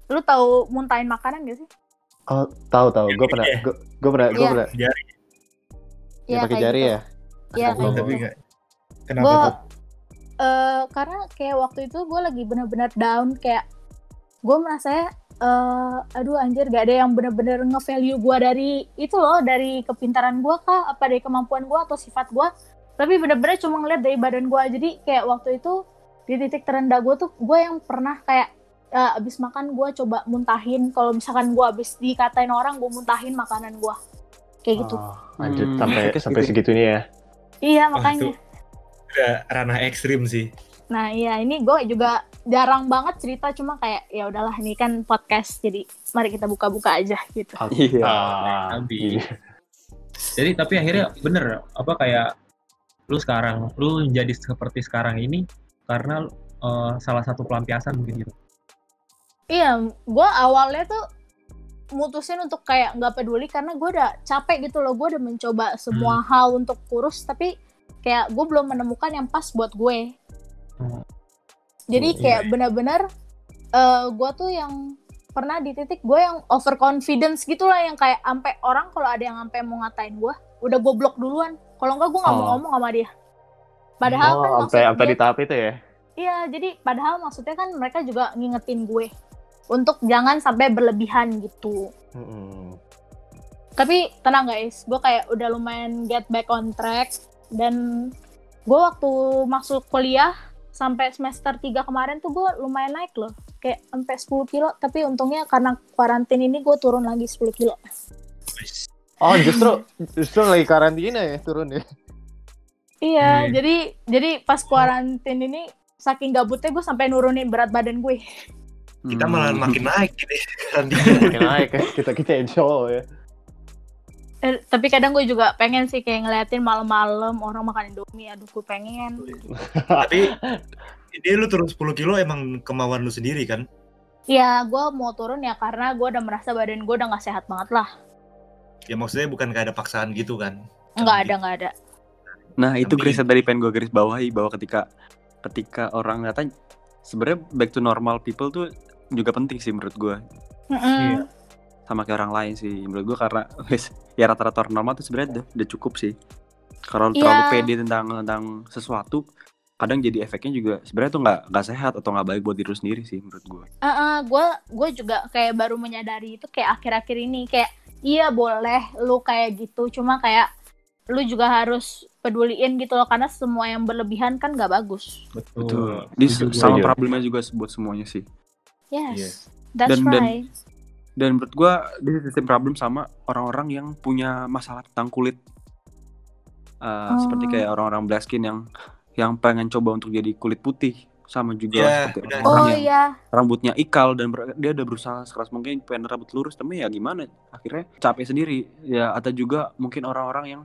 Speaker 4: lu tahu muntahin makanan gak sih
Speaker 6: Oh, tahu tahu. Gue pernah
Speaker 3: Iya.
Speaker 6: gue gue pernah gue
Speaker 4: Iya.
Speaker 6: pernah
Speaker 3: Jari.
Speaker 6: ya, pakai jari
Speaker 4: gitu.
Speaker 6: ya.
Speaker 4: Iya, kayak.
Speaker 3: Tapi
Speaker 4: gitu.
Speaker 3: enggak. Kenapa
Speaker 4: Gua-
Speaker 3: tuh?
Speaker 4: Eh, karena kayak waktu itu gue lagi bener-bener down kayak gue merasa eh aduh anjir gak ada yang bener-bener nge-value gue dari itu loh dari kepintaran gue kah apa dari kemampuan gue atau sifat gue tapi bener-bener cuma ngeliat dari badan gue jadi kayak waktu itu di titik terendah gue tuh gue yang pernah kayak eh, abis makan gue coba muntahin kalau misalkan gue abis dikatain orang gue muntahin makanan gue kayak gitu
Speaker 6: Oh, lanjut
Speaker 1: Hmm,
Speaker 6: sampai sampai
Speaker 1: segitu
Speaker 6: segitunya ya.
Speaker 4: iya makanya
Speaker 3: itu udah ranah ekstrim sih.
Speaker 4: Nah iya ini gue juga jarang banget cerita cuma kayak ya udahlah ini kan podcast jadi mari kita buka-buka aja gitu.
Speaker 1: Iya.
Speaker 6: Ah,
Speaker 5: Nabi.
Speaker 6: iya.
Speaker 5: Jadi tapi akhirnya bener apa kayak lu sekarang lu jadi seperti sekarang ini karena eh, salah satu pelampiasan mungkin gitu.
Speaker 4: Iya gue awalnya tuh mutusin untuk kayak nggak peduli karena gue udah capek gitu loh gue udah mencoba semua hal untuk kurus tapi kayak gue belum menemukan yang pas buat gue.
Speaker 5: Hmm.
Speaker 4: Jadi
Speaker 5: Oh,
Speaker 4: kayak benar-benar eh gue tuh yang pernah di titik gue yang overconfidence gitu lah yang kayak sampai orang kalau ada yang sampai mau ngatain gue udah gue blok duluan kalau enggak gue nggak mau
Speaker 6: Oh.
Speaker 4: ngomong sama dia padahal kan
Speaker 6: Oh,
Speaker 4: maksud
Speaker 6: sampai sampai di tahap itu ya.
Speaker 4: iya jadi padahal maksudnya kan mereka juga ngingetin gue untuk jangan sampai berlebihan gitu
Speaker 6: Mm-mm.
Speaker 4: tapi tenang guys gue kayak udah lumayan get back on track dan gue waktu masuk kuliah sampai semester 3 kemarin tuh gue lumayan naik loh kayak sampai 10 kilo tapi untungnya karena karantin ini gue turun lagi 10 kilo
Speaker 6: Oh, justru justru lagi karantina ya turun ya.
Speaker 4: Iya
Speaker 5: Hmm.
Speaker 4: jadi jadi pas karantin ini saking gabutnya gue sampai nurunin berat badan gue
Speaker 3: Kita
Speaker 1: Hmm.
Speaker 3: malah makin naik gitu.
Speaker 6: Makin naik ya. Kita kita insya ya.
Speaker 4: Eh, tapi kadang gue juga pengen sih kayak ngeliatin malam-malam orang makan indomie aduh gue pengen
Speaker 3: Tapi ini lu turun 10 kilo emang kemauan lu sendiri kan?
Speaker 4: ya gue mau turun ya karena gue udah merasa badan gue udah nggak sehat banget lah
Speaker 3: Ya maksudnya bukan kayak ada paksaan gitu kan?
Speaker 4: nggak ada nggak ada
Speaker 1: Nah itu Grace tadi pengen gue garis bawahi bahwa ketika ketika orang ngatain sebenarnya back to normal people tuh juga penting sih menurut gue
Speaker 4: Mm-mm.
Speaker 5: Iya.
Speaker 1: sama kayak orang lain sih menurut gue karena wes ya rata-rata orang normal tuh sebenarnya udah, udah cukup sih kalau
Speaker 4: Iya.
Speaker 1: terlalu pede tentang tentang sesuatu kadang jadi efeknya juga sebenarnya tuh nggak nggak sehat atau nggak baik buat diri sendiri sih menurut gue
Speaker 4: gue gue juga kayak baru menyadari itu kayak akhir-akhir ini kayak iya boleh lu kayak gitu cuma kayak lu juga harus peduliin gitu loh karena semua yang berlebihan kan nggak bagus.
Speaker 5: betul,
Speaker 1: Betul. Di sama problemnya juga buat semuanya sih.
Speaker 4: Yes.
Speaker 3: Iya.
Speaker 4: That's
Speaker 1: Dan- dan-
Speaker 4: right.
Speaker 1: Dan menurut gua this is the same problem sama orang-orang yang punya masalah tentang kulit. Uh,
Speaker 4: Oh.
Speaker 1: Seperti kayak orang-orang black skin yang yang pengen coba untuk jadi kulit putih sama juga
Speaker 3: Iya,
Speaker 1: seperti
Speaker 3: benar.
Speaker 1: orang
Speaker 4: Oh
Speaker 1: yang
Speaker 4: iya,
Speaker 1: rambutnya ikal dan ber- dia udah berusaha sekeras mungkin pengen rambut lurus tapi ya gimana akhirnya capek sendiri ya atau juga mungkin orang-orang yang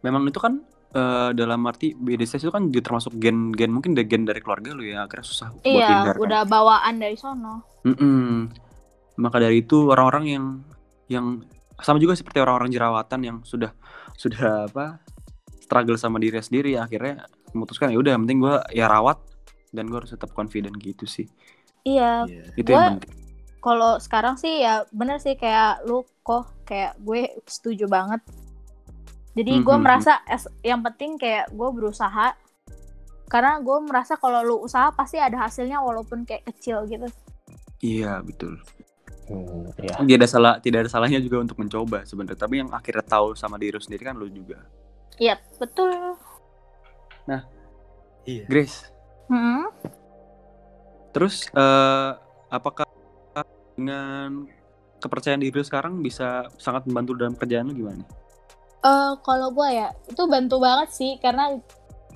Speaker 1: memang itu kan eh, dalam arti BDSS itu kan juga termasuk gen-gen mungkin ada gen dari keluarga lu ya akhirnya susah buat
Speaker 4: iya,
Speaker 1: hindarkan.
Speaker 4: udah bawaan dari sono.
Speaker 1: Mm-mm. Maka dari itu orang-orang yang yang sama juga seperti orang-orang jerawatan yang sudah sudah apa struggle sama diri sendiri akhirnya memutuskan ya udah yang penting gue ya rawat dan gue harus tetap confident gitu sih
Speaker 4: Iya,
Speaker 3: Iya.
Speaker 1: itu yang
Speaker 4: Gua-
Speaker 1: penting
Speaker 4: kalau sekarang sih ya bener sih kayak lu kok kayak gue setuju banget. Jadi gue
Speaker 1: Mhm.
Speaker 4: merasa es- yang penting kayak gue berusaha karena gue merasa kalau lu usaha pasti ada hasilnya walaupun kayak kecil gitu.
Speaker 1: iya betul
Speaker 6: Hmm, iya.
Speaker 1: tidak ada salah tidak ada salahnya juga untuk mencoba sebenarnya tapi yang akhirnya tahu sama diri lu sendiri kan lu juga
Speaker 4: Iya betul.
Speaker 3: Iya.
Speaker 1: Grace
Speaker 4: Hmm.
Speaker 1: terus eh, apakah dengan kepercayaan diri lu sekarang bisa sangat membantu dalam kerjaan lu gimana
Speaker 4: Eh, kalau gue ya itu bantu banget sih karena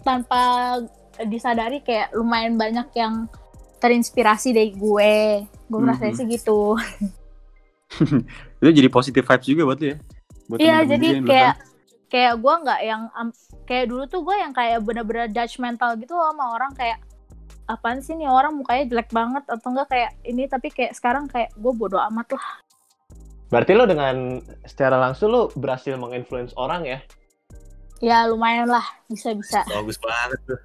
Speaker 4: tanpa disadari kayak lumayan banyak yang terinspirasi dari gue. Gue merasa
Speaker 1: Mhm.
Speaker 4: sih gitu.
Speaker 1: itu jadi positive vibes juga buat lu ya buat
Speaker 4: Iya jadi kayak kayak gue nggak yang am- kayak dulu tuh gue yang kayak bener-bener judgmental gitu loh sama orang kayak apaan sih nih orang mukanya jelek banget atau enggak kayak ini tapi kayak sekarang kayak gue bodoh amat lah
Speaker 6: Berarti lo dengan secara langsung lo berhasil menginfluence orang ya?
Speaker 4: ya lumayan lah bisa bisa
Speaker 3: Bagus banget tuh.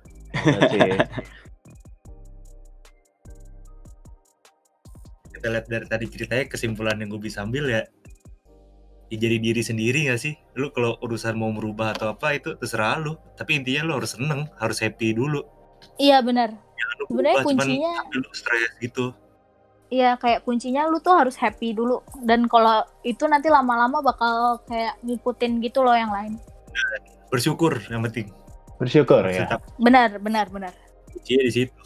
Speaker 3: Kita lihat dari tadi ceritanya kesimpulan yang gue bisa ambil ya. Ya jadi diri sendiri gak sih? Lu kalau urusan mau merubah atau apa itu terserah lu. Tapi intinya lu harus seneng, harus happy dulu.
Speaker 4: iya
Speaker 3: lu
Speaker 4: Sebenarnya kuncinya-
Speaker 3: lu stres gitu.
Speaker 4: Iya kayak kuncinya lu tuh harus happy dulu dan kalau itu nanti lama-lama bakal kayak ngikutin gitu loh yang lain
Speaker 3: Bersyukur yang penting.
Speaker 6: Bersyukur ya.
Speaker 3: Tetap
Speaker 4: benar benar benar
Speaker 3: kuncinya di situ.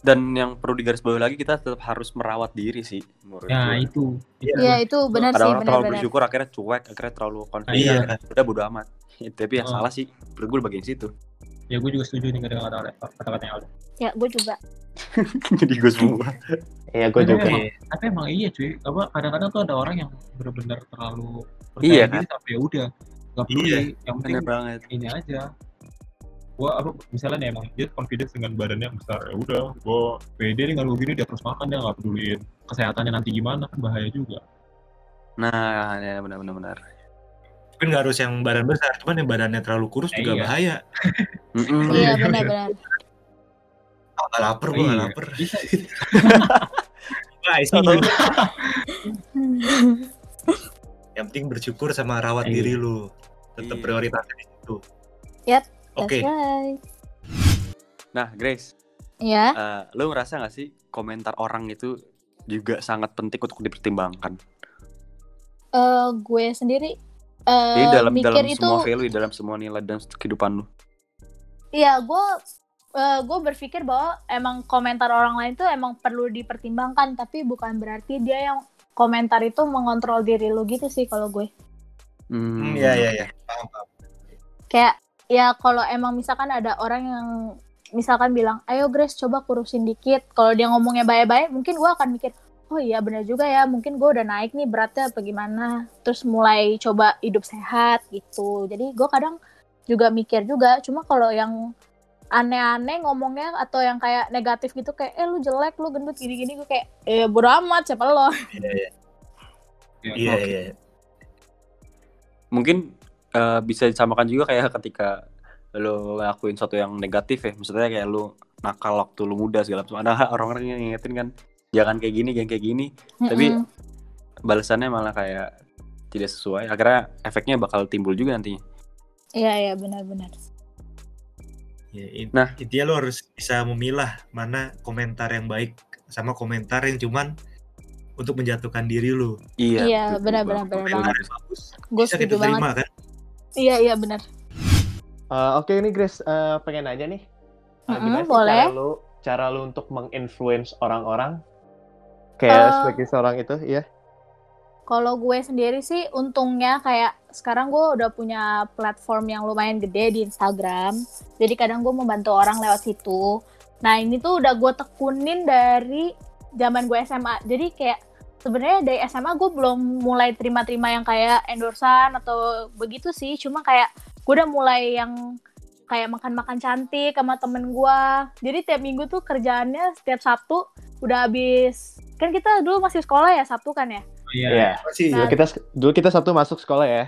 Speaker 1: dan yang perlu digarisbawahi lagi kita tetap harus merawat diri sih menurut
Speaker 5: Ya
Speaker 1: gue.
Speaker 5: itu.
Speaker 4: iya itu benar sih
Speaker 1: orang terlalu
Speaker 4: benar-benar
Speaker 1: bersyukur akhirnya cuek akhirnya terlalu confident
Speaker 3: Iya.
Speaker 1: akhirnya udah bodo amat tapi yang
Speaker 5: Oh.
Speaker 1: salah sih menurut gue bagian situ
Speaker 5: Ya gue juga setuju nih dengan kata- kata-katanya Aldo.
Speaker 4: ya gue juga
Speaker 1: jadi gue semua
Speaker 6: Iya, gue
Speaker 5: Tapi
Speaker 6: juga.
Speaker 5: emang- Tapi emang iya cuy, apa kadang-kadang tuh ada orang yang benar-benar terlalu
Speaker 1: Iya,
Speaker 5: percaya diri sampai ya udah nggak peduli,
Speaker 3: Iya,
Speaker 5: yang penting
Speaker 1: bener banget
Speaker 5: ini aja. Gua apa misalnya nih emang dia confidence dengan badannya yang besar ya udah, gua pede nih kalau gini dia terus makan dia nggak peduliin kesehatannya nanti gimana kan bahaya juga.
Speaker 1: nah ya benar
Speaker 3: Tapi nggak harus yang badan besar, cuman yang badannya terlalu kurus
Speaker 5: Eh,
Speaker 3: juga
Speaker 5: iya.
Speaker 3: bahaya.
Speaker 4: Iya benar-benar
Speaker 3: Ah, nggak lapar, gue nggak
Speaker 5: Iya.
Speaker 3: lapar.
Speaker 5: Bisa.
Speaker 3: Nah, isinya. yang penting bersyukur sama rawat
Speaker 5: Iya.
Speaker 3: diri lu. Tetap
Speaker 1: Iya.
Speaker 3: prioritasnya di situ.
Speaker 4: Yap,
Speaker 3: Oke.
Speaker 4: Right.
Speaker 1: nah Grace
Speaker 4: ya
Speaker 1: eh, lu ngerasa gak sih komentar orang itu juga sangat penting untuk dipertimbangkan
Speaker 4: eh, gue sendiri eh,
Speaker 1: jadi dalam
Speaker 4: mikir
Speaker 1: dalam
Speaker 4: itu
Speaker 1: semua value dalam semua nilai dalam kehidupan lu
Speaker 4: Iya, gue eh, gue berpikir bahwa emang komentar orang lain tuh emang perlu dipertimbangkan, tapi bukan berarti dia yang komentar itu mengontrol diri lu gitu sih kalau gue.
Speaker 3: Hmm,
Speaker 1: Hmm,
Speaker 3: iya iya iya. Paham, paham.
Speaker 4: Kayak ya kalau emang misalkan ada orang yang misalkan bilang, ayo Grace coba kurusin dikit. Kalau dia ngomongnya baik-baik, mungkin gue akan mikir, oh iya benar juga ya, mungkin gue udah naik nih beratnya apa gimana. Terus mulai coba hidup sehat gitu. Jadi gue kadang juga mikir juga. Cuma kalau yang aneh-aneh ngomongnya atau yang kayak negatif gitu kayak eh lu jelek lu gendut gini-gini gue kayak eh bodo amat siapa lo
Speaker 3: Iya iya.
Speaker 5: Ya,
Speaker 3: Iya iya.
Speaker 1: mungkin eh, bisa disamakan juga kayak ketika lo ngelakuin sesuatu yang negatif ya maksudnya kayak lo nakal waktu lo muda segala macam ada orang-orang yang ngingetin kan jangan kayak gini jangan kayak gini Tapi-
Speaker 4: Mm-mm.
Speaker 1: balasannya malah kayak tidak sesuai akhirnya efeknya bakal timbul juga nantinya
Speaker 4: iya iya benar-benar
Speaker 3: Ya, in-
Speaker 1: Nah.
Speaker 3: intinya lo harus bisa memilah mana komentar yang baik sama komentar yang cuman untuk menjatuhkan diri lu.
Speaker 4: Iya,
Speaker 1: betul
Speaker 4: benar-benar benar banget gue setuju banget
Speaker 3: terima kan?
Speaker 4: Iya iya benar.
Speaker 6: Eh, Oke ini Grace eh, pengen nanya nih.
Speaker 4: Mm-mm,
Speaker 6: gimana sih
Speaker 4: boleh.
Speaker 6: Cara lu, cara lu untuk menginfluence orang-orang? Kayak
Speaker 4: Eh,
Speaker 6: sebagai seorang itu, iya.
Speaker 4: Kalau gue sendiri sih untungnya kayak sekarang gue udah punya platform yang lumayan gede di Instagram. Jadi kadang gue membantu orang lewat situ. Nah ini tuh udah gue tekunin dari zaman gue SMA. Jadi kayak sebenarnya dari SMA gue belum mulai terima-terima yang kayak endorsan atau begitu sih. Cuma kayak gue udah mulai yang kayak makan-makan cantik sama temen gue. Jadi tiap minggu tuh kerjaannya setiap Sabtu udah habis. Kan kita dulu masih sekolah ya Sabtu kan ya?
Speaker 5: Iya.
Speaker 6: Iya.
Speaker 7: Masih
Speaker 6: Dulu kita dulu kita satu masuk sekolah ya.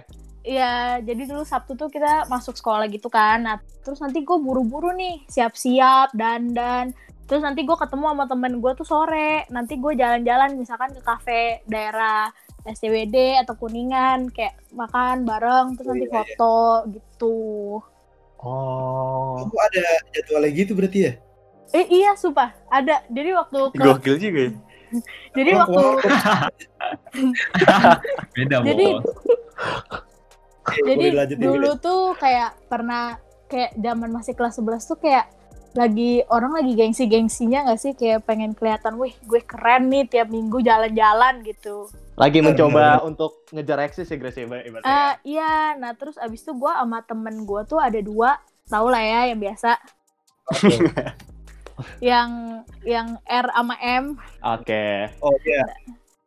Speaker 4: Iya, jadi dulu Sabtu tuh kita masuk sekolah gitu kan. Nah, terus nanti gue buru-buru nih, siap-siap, dandan. Terus nanti gue ketemu sama temen gue tuh sore. Nanti gue jalan-jalan misalkan ke kafe daerah SCWD atau Kuningan. Kayak makan bareng, terus
Speaker 7: Oh,
Speaker 4: nanti
Speaker 7: iya, iya.
Speaker 4: foto gitu.
Speaker 6: Oh.
Speaker 7: Kamu ada jadwalnya gitu berarti ya?
Speaker 4: Eh iya, sumpah. Ada. Jadi waktu ke...
Speaker 1: Gokil juga ya.
Speaker 4: Jadi waktu...
Speaker 5: Beda,
Speaker 4: Jadi- Jadi dulu
Speaker 7: Grace.
Speaker 4: tuh kayak pernah kayak zaman masih kelas 11 tuh kayak lagi orang lagi gengsi-gengsinya nggak sih kayak pengen kelihatan, wih gue keren nih tiap minggu jalan-jalan gitu.
Speaker 6: Lagi mencoba untuk ngejar eksis ya Grace ya, ibaratnya.
Speaker 4: Eh iya, nah terus abis itu gue sama temen gue tuh ada dua, tau lah ya yang biasa. yang yang R sama M.
Speaker 6: Oke.
Speaker 7: Oh iya.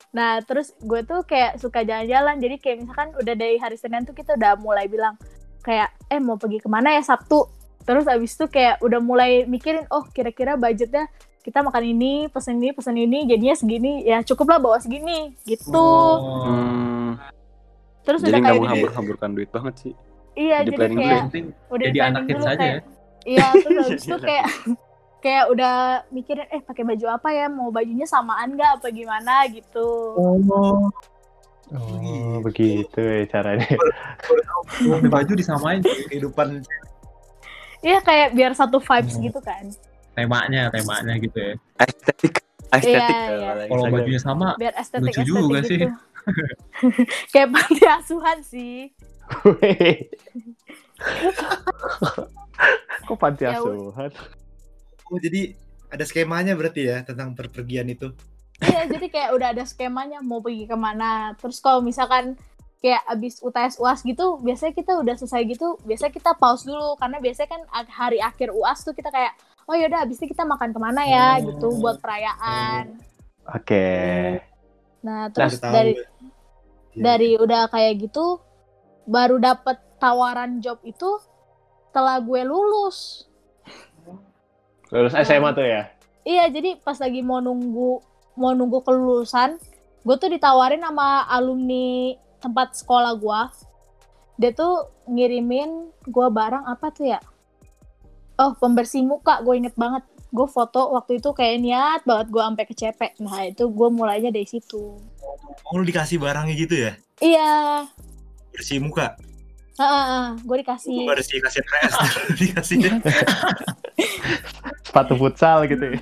Speaker 4: Nah terus gue tuh kayak suka jalan-jalan, jadi kayak misalkan udah dari hari Senin tuh kita udah mulai bilang kayak eh mau pergi ke mana ya Sabtu. Terus abis itu kayak udah mulai mikirin, oh kira-kira budgetnya kita makan ini, pesen ini, pesen ini, jadinya segini, ya cukup lah bawa segini, gitu.
Speaker 5: Oh.
Speaker 1: Hmm,
Speaker 4: Terus
Speaker 1: jadi
Speaker 4: udah
Speaker 1: nggak
Speaker 4: kayak
Speaker 1: menghambur-hamburkan duit banget sih.
Speaker 4: iya,
Speaker 1: jadi
Speaker 4: jadi kayak
Speaker 1: ya.
Speaker 4: udah
Speaker 5: jadi
Speaker 4: di-planning
Speaker 5: anak hits
Speaker 4: dulu
Speaker 5: aja
Speaker 4: kayak,
Speaker 5: ya.
Speaker 4: Iya, terus habis itu kayak kayak udah mikirin eh pakai baju apa ya, mau bajunya samaan nggak apa gimana gitu.
Speaker 7: Oh.
Speaker 6: Oh, begitu ya caranya.
Speaker 5: Ganti baju disamain
Speaker 7: Kehidupan
Speaker 4: Iya kayak biar satu vibes
Speaker 5: Hmm.
Speaker 4: gitu kan.
Speaker 5: temanya, temanya gitu ya.
Speaker 1: Estetik, estetik.
Speaker 4: Iya,
Speaker 1: ya,
Speaker 4: iya.
Speaker 1: kalau Instagram.
Speaker 5: bajunya sama,
Speaker 4: Biar estetik
Speaker 5: Lucu
Speaker 4: estetik
Speaker 5: juga
Speaker 4: gitu.
Speaker 5: sih.
Speaker 4: kayak panti asuhan sih.
Speaker 6: Kok panti
Speaker 4: Ya,
Speaker 6: asuhan?
Speaker 7: Oh jadi ada skemanya berarti ya tentang perpergian itu.
Speaker 4: Iya, jadi kayak udah ada skemanya mau pergi ke mana. Terus kalau misalkan kayak abis UTS UAS gitu, biasanya kita udah selesai gitu, biasanya kita pause dulu karena biasanya kan hari akhir UAS tuh kita kayak oh yaudah abis ini kita makan ke mana ya
Speaker 6: Oh.
Speaker 4: gitu buat perayaan.
Speaker 6: Oke.
Speaker 4: Nah terus
Speaker 7: tahu
Speaker 4: dari.
Speaker 7: Iya.
Speaker 4: dari udah kayak gitu baru dapet tawaran job itu setelah gue lulus.
Speaker 6: Lulus SMA tuh ya?
Speaker 4: Iya, jadi pas lagi mau nunggu mau nunggu kelulusan, gue tuh ditawarin sama alumni tempat sekolah gue. Dia tuh ngirimin gue barang apa tuh ya? Oh, pembersih muka, gue inget banget. Gue foto waktu itu kayak niat banget gue sampai kecepek. Nah, itu gue mulainya dari situ.
Speaker 3: Oh, lu dikasih barangnya gitu ya?
Speaker 4: Iya,
Speaker 3: Bersih muka.
Speaker 4: Gue dikasih.
Speaker 3: Gua bersih kasih PS dikasih.
Speaker 6: Sepatu futsal gitu ya?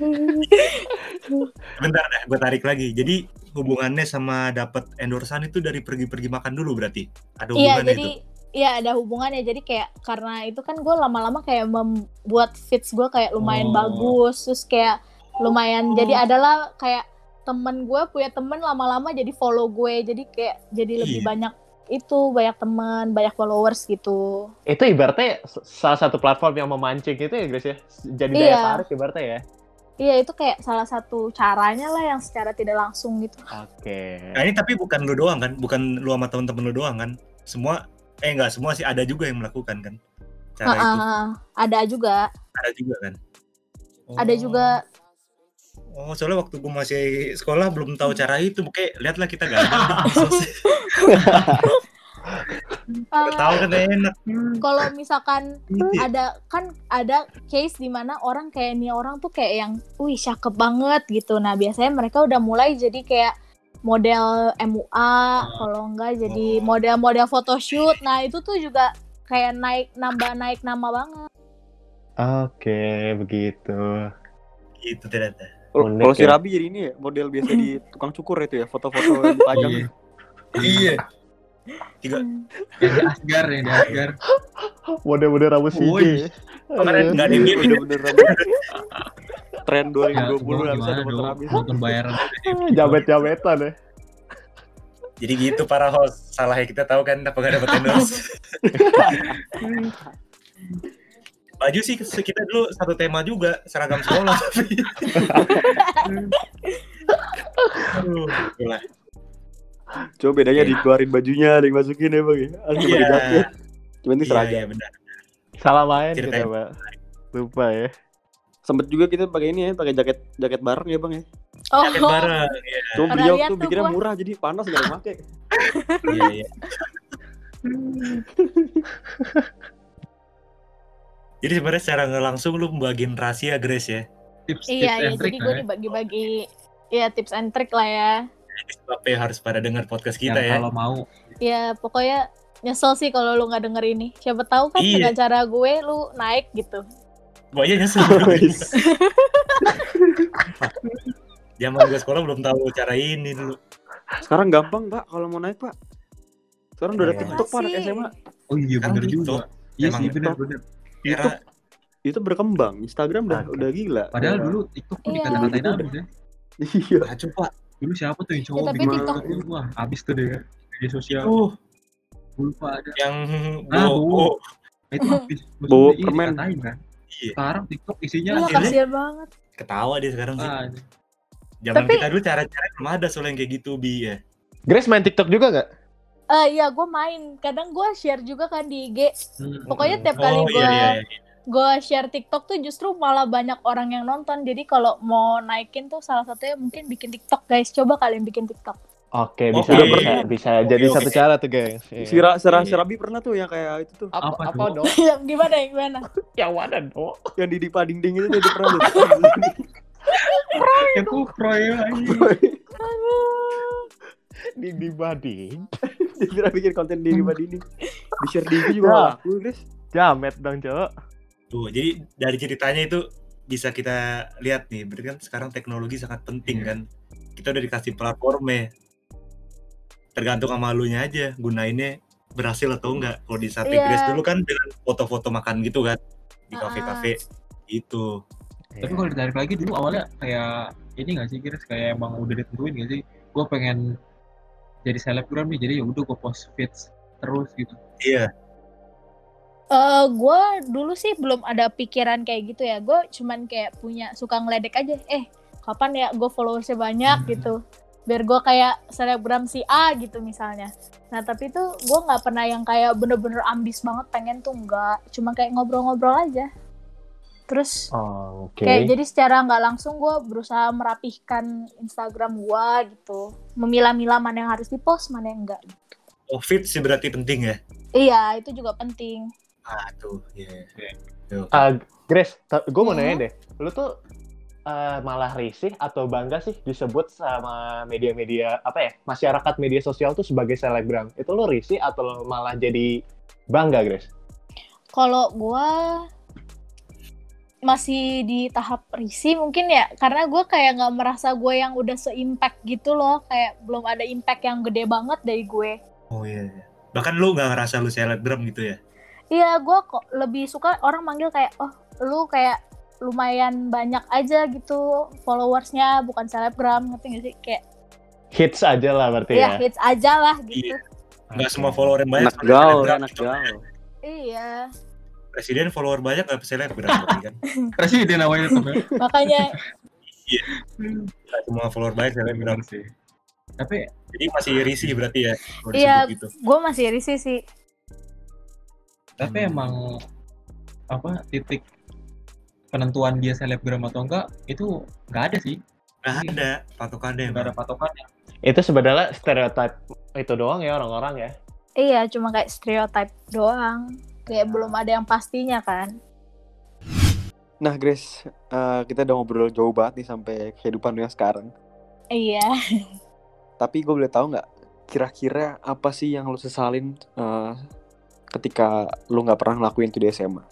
Speaker 3: Bentar deh, gue tarik lagi. Jadi hubungannya sama dapat endorsan itu dari pergi-pergi makan dulu berarti? Ada
Speaker 4: Iya,
Speaker 3: hubungannya
Speaker 4: jadi
Speaker 3: itu?
Speaker 4: Iya ada hubungannya jadi kayak karena itu kan gue lama-lama kayak membuat fits gue kayak lumayan
Speaker 5: Oh.
Speaker 4: bagus terus kayak lumayan jadi adalah kayak temen gue punya temen lama-lama jadi follow gue jadi kayak jadi lebih
Speaker 3: Iya.
Speaker 4: banyak itu banyak teman banyak followers gitu
Speaker 6: Itu ibaratnya salah satu platform yang memancing itu ya Grace ya? Jadi daya
Speaker 4: Iya.
Speaker 6: tarik ibaratnya ya?
Speaker 4: iya itu kayak salah satu caranya lah yang secara tidak langsung gitu
Speaker 6: Oke.
Speaker 3: Nah ini tapi bukan lu doang kan? Bukan lu sama temen-temen lu doang kan? Semua, eh enggak, semua sih ada juga yang melakukan kan? Cara itu,
Speaker 4: Heeh, ada juga
Speaker 3: ada juga kan?
Speaker 4: ada
Speaker 3: Oh.
Speaker 4: juga
Speaker 3: Oh, soalnya waktu gue masih sekolah belum tahu cara itu. Oke, lihatlah kita gak
Speaker 4: eh,
Speaker 3: tahu kan enak.
Speaker 4: kalau misalkan ada kan ada case di mana orang kayak ini orang tuh kayak yang wih cakep banget gitu nah biasanya mereka udah mulai jadi kayak model MUA kalau enggak jadi
Speaker 3: Oh.
Speaker 4: model-model photoshoot nah itu tuh juga kayak naik nambah naik nama banget
Speaker 6: Oke, begitu.
Speaker 3: Gitu ternyata.
Speaker 1: Kalau si
Speaker 6: ya.
Speaker 1: Rabi jadi ini ya model biasa di tukang cukur itu ya foto-foto dipajang.
Speaker 5: Iya.
Speaker 7: Iya.
Speaker 3: tiga
Speaker 5: Yang di Asgar, di Asgar.
Speaker 6: Mode-mode rambut
Speaker 5: Woi.
Speaker 6: CJ.
Speaker 3: kemarin nggak ada yang
Speaker 1: Bener-bener rambut. Tren
Speaker 5: Ya,
Speaker 1: 2020
Speaker 5: gua
Speaker 1: nggak bisa
Speaker 5: gimana
Speaker 1: ada motor
Speaker 5: dong,
Speaker 1: habis.
Speaker 5: nonton bayaran.
Speaker 6: Jabet-jabetan ya.
Speaker 3: jadi gitu para host salahnya kita tahu kan apa gak dapat endorse baju sih kita dulu satu tema juga seragam sekolah Aduh.
Speaker 1: Coba bedanya dikeluarin bajunya, ada yang masukin ya bang ya. Ada pakai
Speaker 3: Iya.
Speaker 1: Cuma ini
Speaker 3: Iya,
Speaker 1: seragam.
Speaker 3: iya benar.
Speaker 6: Salah main
Speaker 3: Ceritain.
Speaker 6: kita, Pak. Lupa ya.
Speaker 1: Sempet juga kita pakai ini ya, pakai jaket jaket bareng ya bang ya.
Speaker 4: Oh,
Speaker 3: Jaket bareng. Iya,
Speaker 1: Cuma beliau tuh
Speaker 4: tuh
Speaker 1: bikinnya
Speaker 4: gua.
Speaker 1: murah jadi panas gak ada yang pakai.
Speaker 3: iya, iya. Jadi sebenarnya secara nggak langsung lu membagiin rahasia Grace ya.
Speaker 5: Tips,
Speaker 4: iya,
Speaker 5: tips
Speaker 4: iya.
Speaker 5: and trick
Speaker 4: Jadi gue
Speaker 5: ya.
Speaker 4: nih bagi-bagi ya tips and trick lah ya.
Speaker 3: Sebabnya harus pada dengar podcast
Speaker 5: Yang
Speaker 3: kita ya.
Speaker 5: Kalau mau
Speaker 4: Ya pokoknya nyesel sih kalau lu nggak denger ini. Siapa tahu kan
Speaker 3: Iya.
Speaker 4: dengan cara gue lu naik gitu.
Speaker 3: Pokoknya nyesel.
Speaker 1: Wis.
Speaker 3: Zaman gue sekolah belum tahu cara ini dulu.
Speaker 1: Sekarang gampang pak kalau mau naik pak. Sekarang udah ada
Speaker 3: Iya.
Speaker 1: TikTok pak anak. SMA.
Speaker 5: Oh iya
Speaker 3: TikTok.
Speaker 5: juga. Iya
Speaker 3: Emang
Speaker 5: sih bener
Speaker 1: TikTok.
Speaker 5: Bener.
Speaker 3: Era
Speaker 1: YouTube itu berkembang. Instagram udah udah gila.
Speaker 5: Padahal
Speaker 1: Udah-
Speaker 5: dulu TikTok tuh
Speaker 4: Iya.
Speaker 5: dikata-katain abis ya.
Speaker 1: Iya.
Speaker 3: kacau pak.
Speaker 5: Dulu siapa tuh yang cowok
Speaker 4: Ya, tapi
Speaker 5: bikin
Speaker 4: TikTok-
Speaker 5: TikTok tuh, wah abis tuh deh media sosial. Gua lupa ada.
Speaker 3: yang
Speaker 5: Ah,
Speaker 3: bowo.
Speaker 5: bowo. Itu abis. Maksudnya
Speaker 1: Bawa
Speaker 5: iya,
Speaker 1: permen.
Speaker 5: kan.
Speaker 3: Iya.
Speaker 5: Sekarang TikTok isinya
Speaker 4: Iya
Speaker 3: hasilnya-
Speaker 4: kasihan banget.
Speaker 3: Ketawa dia sekarang sih.
Speaker 5: ah,
Speaker 3: Zaman
Speaker 4: Tapi-
Speaker 3: kita dulu cara-cara belum ada soalnya yang kayak gitu bi ya.
Speaker 6: Grace main TikTok juga nggak?
Speaker 4: Eh iya gue main. Kadang gue share juga kan di IG.
Speaker 5: hmm.
Speaker 4: Pokoknya tiap kali
Speaker 3: Oh
Speaker 4: gue
Speaker 3: iya iya. iya.
Speaker 4: gue share TikTok tuh justru malah banyak orang yang nonton. Jadi kalau mau naikin tuh salah satunya mungkin bikin TikTok guys. Coba kalian bikin TikTok.
Speaker 6: Oke,
Speaker 3: Oh,
Speaker 6: bisa
Speaker 1: udah
Speaker 6: bisa,
Speaker 1: pernah.
Speaker 6: bisa
Speaker 3: Oke,
Speaker 6: jadi
Speaker 3: oke.
Speaker 6: satu cara tuh, guys. Iya.
Speaker 1: Sira Sira
Speaker 3: Iya.
Speaker 1: Sirabi pernah tuh yang kayak itu tuh.
Speaker 6: apa,
Speaker 5: Apa
Speaker 6: apa, dong?
Speaker 4: Yang gimana yang gimana?
Speaker 6: Yang mana dong?
Speaker 1: Yang di Dipa Dingding itu dia pernah.
Speaker 5: Ya tuh Proy lagi.
Speaker 6: Di.
Speaker 1: Dia kira bikin konten di Dipa Dingding. Di share di IG juga nggak laku guys.
Speaker 6: Jamet dong, Cok.
Speaker 3: Tuh, jadi dari ceritanya itu bisa kita lihat nih, berarti kan sekarang teknologi sangat penting
Speaker 5: Iya.
Speaker 3: kan. Kita udah dikasih platformnya. Tergantung sama lunya aja, gunainnya berhasil atau enggak. Kalau di sate
Speaker 4: Iya.
Speaker 3: Grace dulu kan dengan foto-foto makan gitu kan di
Speaker 4: Ah.
Speaker 3: kafe-kafe itu.
Speaker 5: Tapi kalau ditarik lagi dulu awalnya kayak ini gak sih kira kayak emang udah ditentuin gak sih? Gue pengen jadi selebgram nih, jadi ya udah gue post feeds terus gitu.
Speaker 3: Iya,
Speaker 4: Eh gue dulu sih belum ada pikiran kayak gitu ya. Gue cuman kayak punya suka ngeledek aja. Eh kapan ya gue followersnya banyak
Speaker 5: Hmm.
Speaker 4: gitu. Biar gue kayak selebgram si A gitu misalnya. Nah tapi tuh gue nggak pernah yang kayak bener-bener ambis banget pengen tuh nggak. Cuma kayak ngobrol-ngobrol aja. Terus
Speaker 6: Oh, oke.
Speaker 4: kayak jadi secara nggak langsung gue berusaha merapihkan Instagram gue gitu. Memilah-milah mana yang harus dipost, mana yang enggak.
Speaker 3: oh fit sih berarti penting ya.
Speaker 4: Iya itu juga penting.
Speaker 3: Ah tuh, iya. Tuh.
Speaker 6: Ah, Grace, gue mau
Speaker 4: Hmm.
Speaker 6: nanya deh. Lu tuh eh, malah risih atau bangga sih disebut sama media-media apa ya masyarakat media sosial tuh sebagai selebgram itu lu risih atau lu malah jadi bangga Grace?
Speaker 4: Kalau gua masih di tahap risih mungkin ya karena gue kayak nggak merasa gue yang udah se-impact gitu loh kayak belum ada impact yang gede banget dari gue
Speaker 3: Oh iya. iya. Bahkan lu nggak ngerasa lu selebgram gitu ya?
Speaker 4: iya gue kok lebih suka orang manggil kayak oh lu kayak lumayan banyak aja gitu followersnya bukan selebgram ngerti gak sih kayak
Speaker 6: Hits aja lah berarti
Speaker 4: ya
Speaker 6: ya.
Speaker 4: hits aja lah gitu
Speaker 3: Iya. Nggak semua follower yang banyak.
Speaker 1: Anak gaul, anak gaul.
Speaker 4: iya
Speaker 3: Presiden follower banyak nggak selebgram berarti kan?
Speaker 5: Presiden awalnya tuh. Mel.
Speaker 4: makanya
Speaker 3: Nggak semua follower banyak selebgram.
Speaker 5: Sih. Tapi
Speaker 3: Jadi masih risih berarti ya?
Speaker 4: Iya.
Speaker 3: gitu.
Speaker 4: gue masih risih sih
Speaker 5: tapi
Speaker 3: Hmm.
Speaker 5: emang apa titik penentuan dia selebgram atau enggak itu nggak ada sih
Speaker 3: Nggak ada patokannya.
Speaker 5: nggak ada patokannya
Speaker 6: Itu sebenarnya stereotip itu doang ya orang-orang ya.
Speaker 4: iya cuma kayak stereotype doang kayak belum ada yang pastinya kan
Speaker 1: Nah Grace, eh, kita udah ngobrol jauh banget nih sampai kehidupan lu yang sekarang.
Speaker 4: iya
Speaker 1: Tapi gue boleh tahu nggak, kira-kira apa sih yang lu sesalin eh, ketika lu nggak pernah ngelakuin itu di SMA?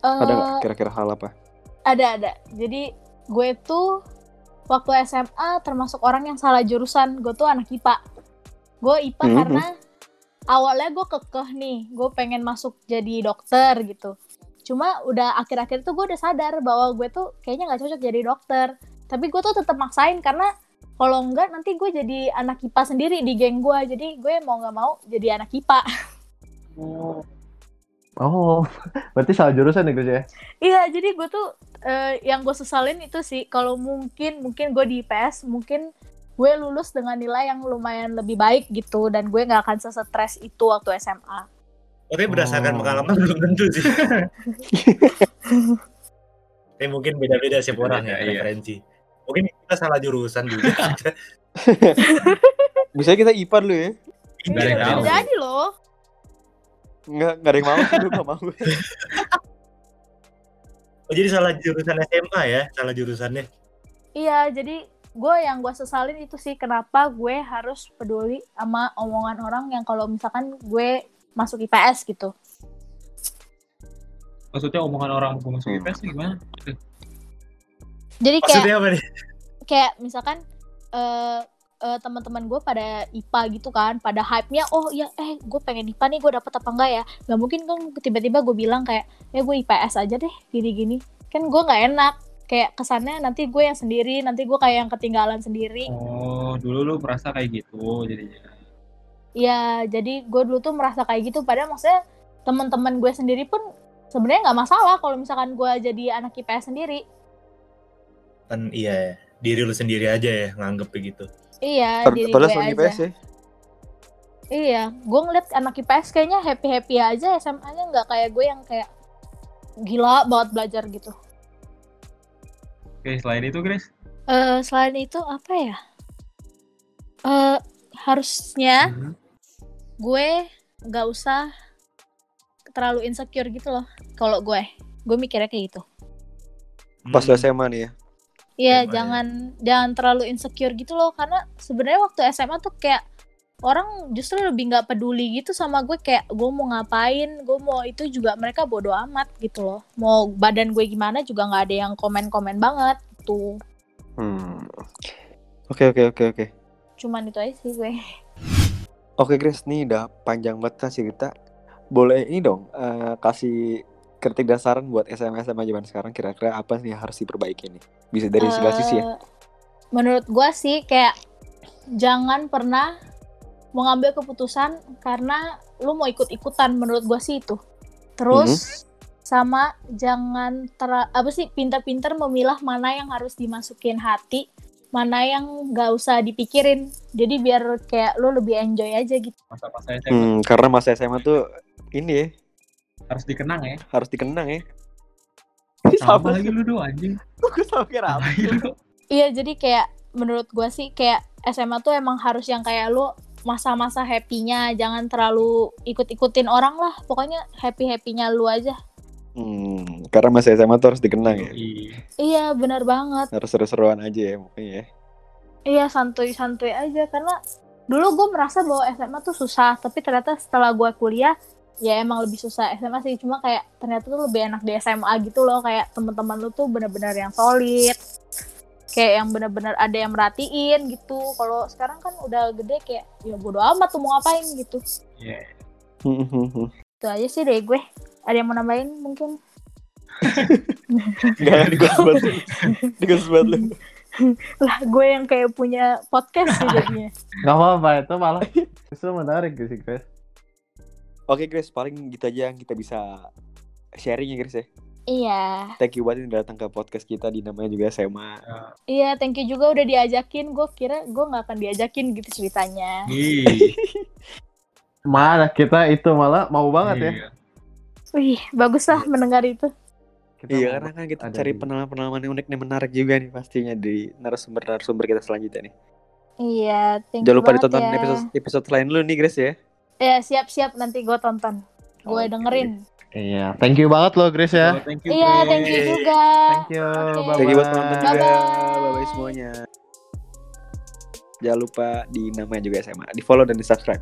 Speaker 1: Ada nggak
Speaker 4: Eh,
Speaker 1: kira-kira hal apa?
Speaker 4: ada ada jadi gue tuh waktu SMA termasuk orang yang salah jurusan gue tuh anak IPA gue IPA
Speaker 1: Mhm.
Speaker 4: karena awalnya gue kekeh nih gue pengen masuk jadi dokter gitu. Cuma udah akhir-akhir tuh gue udah sadar bahwa gue tuh kayaknya nggak cocok jadi dokter. Tapi gue tuh tetap maksain karena kalau enggak nanti gue jadi anak IPA sendiri di geng gue jadi gue mau nggak mau jadi anak IPA
Speaker 6: Oh, berarti salah jurusan ya Chris ya?
Speaker 4: iya jadi gue tuh eh, yang gue sesalin itu sih kalau mungkin mungkin gue di IPS mungkin gue lulus dengan nilai yang lumayan lebih baik gitu dan gue nggak akan sesetres itu waktu SMA
Speaker 3: Oke berdasarkan
Speaker 6: Oh.
Speaker 3: pengalaman belum tentu sih. Tapi mungkin beda-beda sih orang ya
Speaker 5: Beda, iya.
Speaker 3: referensi. Mungkin kita salah jurusan juga.
Speaker 1: Bisa kita IPA dulu ya.
Speaker 5: Nggak ada yang
Speaker 4: Bisa
Speaker 5: tahu.
Speaker 4: jadi loh
Speaker 1: Nggak, nggak ada yang mau sih, gue nggak mau.
Speaker 3: oh jadi salah jurusan SMA ya, salah jurusannya.
Speaker 4: Iya, jadi gue yang gue sesalin itu sih kenapa gue harus peduli sama omongan orang yang kalau misalkan gue masuk IPS gitu.
Speaker 5: Maksudnya omongan orang gue masuk
Speaker 1: Hmm.
Speaker 5: IPS nih gimana?
Speaker 4: Jadi kayak
Speaker 3: Maksudnya apa nih?
Speaker 4: kayak misalkan eh eh, teman-teman gue pada IPA gitu kan, pada hype-nya, oh ya eh gue pengen IPA nih, gue dapet apa enggak ya? Gak mungkin kan tiba-tiba gue bilang kayak, ya gue IPS aja deh, gini-gini. Kan gue nggak enak, kayak kesannya nanti gue yang sendiri, nanti gue kayak yang ketinggalan sendiri.
Speaker 5: Oh, dulu lu merasa kayak gitu jadinya.
Speaker 4: Iya, jadi gue dulu tuh merasa kayak gitu. Padahal maksudnya teman-teman gue sendiri pun sebenarnya nggak masalah kalau misalkan gue jadi anak IPS sendiri.
Speaker 3: Kan iya ya, diri lu sendiri aja ya nganggep begitu.
Speaker 4: Iya, diri gue
Speaker 1: Padahal
Speaker 4: aja.
Speaker 1: IPS ya.
Speaker 4: Iya, gue ngeliat anak IPS kayaknya happy happy aja SMA-nya nggak kayak gue yang kayak gila banget belajar gitu.
Speaker 5: Oke, selain itu, Grace.
Speaker 4: Eh selain itu apa ya? Eh harusnya
Speaker 5: Hmm.
Speaker 4: gue nggak usah terlalu insecure gitu loh. Kalau gue, gue mikirnya kayak gitu.
Speaker 1: Pas
Speaker 3: Hmm.
Speaker 1: SMA nih ya.
Speaker 4: Iya,
Speaker 3: ya.
Speaker 4: jangan jangan terlalu insecure gitu loh karena sebenarnya waktu SMA tuh kayak orang justru lebih nggak peduli gitu sama gue kayak gue mau ngapain, gue mau itu juga mereka bodo amat gitu loh. Mau badan gue gimana juga nggak ada yang komen-komen banget gitu.
Speaker 1: Hmm. Oke oke oke oke.
Speaker 4: Cuman itu aja sih gue.
Speaker 1: Oke Grace, nih udah panjang banget kan cerita. Boleh ini dong eh, kasih kritik dan saran buat SMA SMA zaman sekarang kira-kira apa sih yang harus diperbaiki nih? Bisa dari segala sisi ya.
Speaker 4: Eh, Menurut gue sih kayak jangan pernah mengambil keputusan karena lu mau ikut-ikutan menurut gue sih itu. Terus sama jangan ter apa sih pintar-pintar memilah mana yang harus dimasukin hati, mana yang nggak usah dipikirin. Jadi biar kayak lu lebih enjoy aja gitu.
Speaker 5: Masa-masa SMA
Speaker 1: Hmm, karena masa SMA tuh ini ya
Speaker 5: harus dikenang ya.
Speaker 1: harus dikenang ya.
Speaker 5: Sama lagi lu doang anjing.
Speaker 1: Gue sama kira apa?
Speaker 4: Iya, jadi kayak menurut gua sih kayak SMA tuh emang harus yang kayak lu masa-masa happy-nya jangan terlalu ikut-ikutin orang lah. Pokoknya happy-happy-nya lu aja.
Speaker 1: Hmm, karena masa SMA tuh harus dikenang ya.
Speaker 5: Iya.
Speaker 4: Benar banget.
Speaker 1: Harus seru-seruan aja ya pokoknya ya.
Speaker 4: Iya, santuy-santuy aja karena dulu gue merasa bahwa SMA tuh susah, tapi ternyata setelah gua kuliah ya emang lebih susah SMA sih cuma kayak ternyata tuh lebih enak di SMA gitu loh kayak teman-teman lu tuh bener-bener yang solid kayak yang bener-bener ada yang merhatiin gitu kalau sekarang kan udah gede kayak ya bodo amat tuh mau ngapain gitu
Speaker 5: Iya.
Speaker 4: itu aja sih dari gue ada yang mau nambahin mungkin
Speaker 1: Enggak digas banget. lu. Digas banget lu.
Speaker 4: lah gue yang kayak punya podcast sih jadinya
Speaker 6: Gak apa-apa, itu malah justru menarik sih, Chris.
Speaker 1: Oke Grace, paling gitu aja yang kita bisa sharing ya Grace ya.
Speaker 4: Iya
Speaker 1: Thank you banget udah datang ke podcast kita di namanya juga SMA.
Speaker 4: iya thank you juga udah diajakin gue kira gue nggak akan diajakin gitu ceritanya
Speaker 5: Ih.
Speaker 6: Mana kita itu malah mau banget ya.
Speaker 5: Iya.
Speaker 4: wih bagus lah mendengar itu
Speaker 6: Kita
Speaker 1: Iya karena kan kita cari pengalaman-pengalaman yang unik dan menarik juga nih pastinya di narasumber-narasumber kita selanjutnya nih.
Speaker 4: iya thank
Speaker 1: Jangan lupa ditonton
Speaker 4: ya.
Speaker 1: episode episode lain lu nih Grace ya.
Speaker 4: ya siap-siap nanti gue tonton gue
Speaker 1: Oke.
Speaker 4: dengerin
Speaker 6: Iya, thank you banget loh, Chris ya.
Speaker 5: Oh, thank you,
Speaker 4: iya
Speaker 5: Grace.
Speaker 4: thank you juga
Speaker 6: Thank you.
Speaker 4: Oke.
Speaker 6: Bye-bye.
Speaker 1: Thank you buat juga.
Speaker 4: Bye-bye.
Speaker 1: Bye bye semuanya. Jangan lupa di namanya juga SMA, di follow dan di subscribe.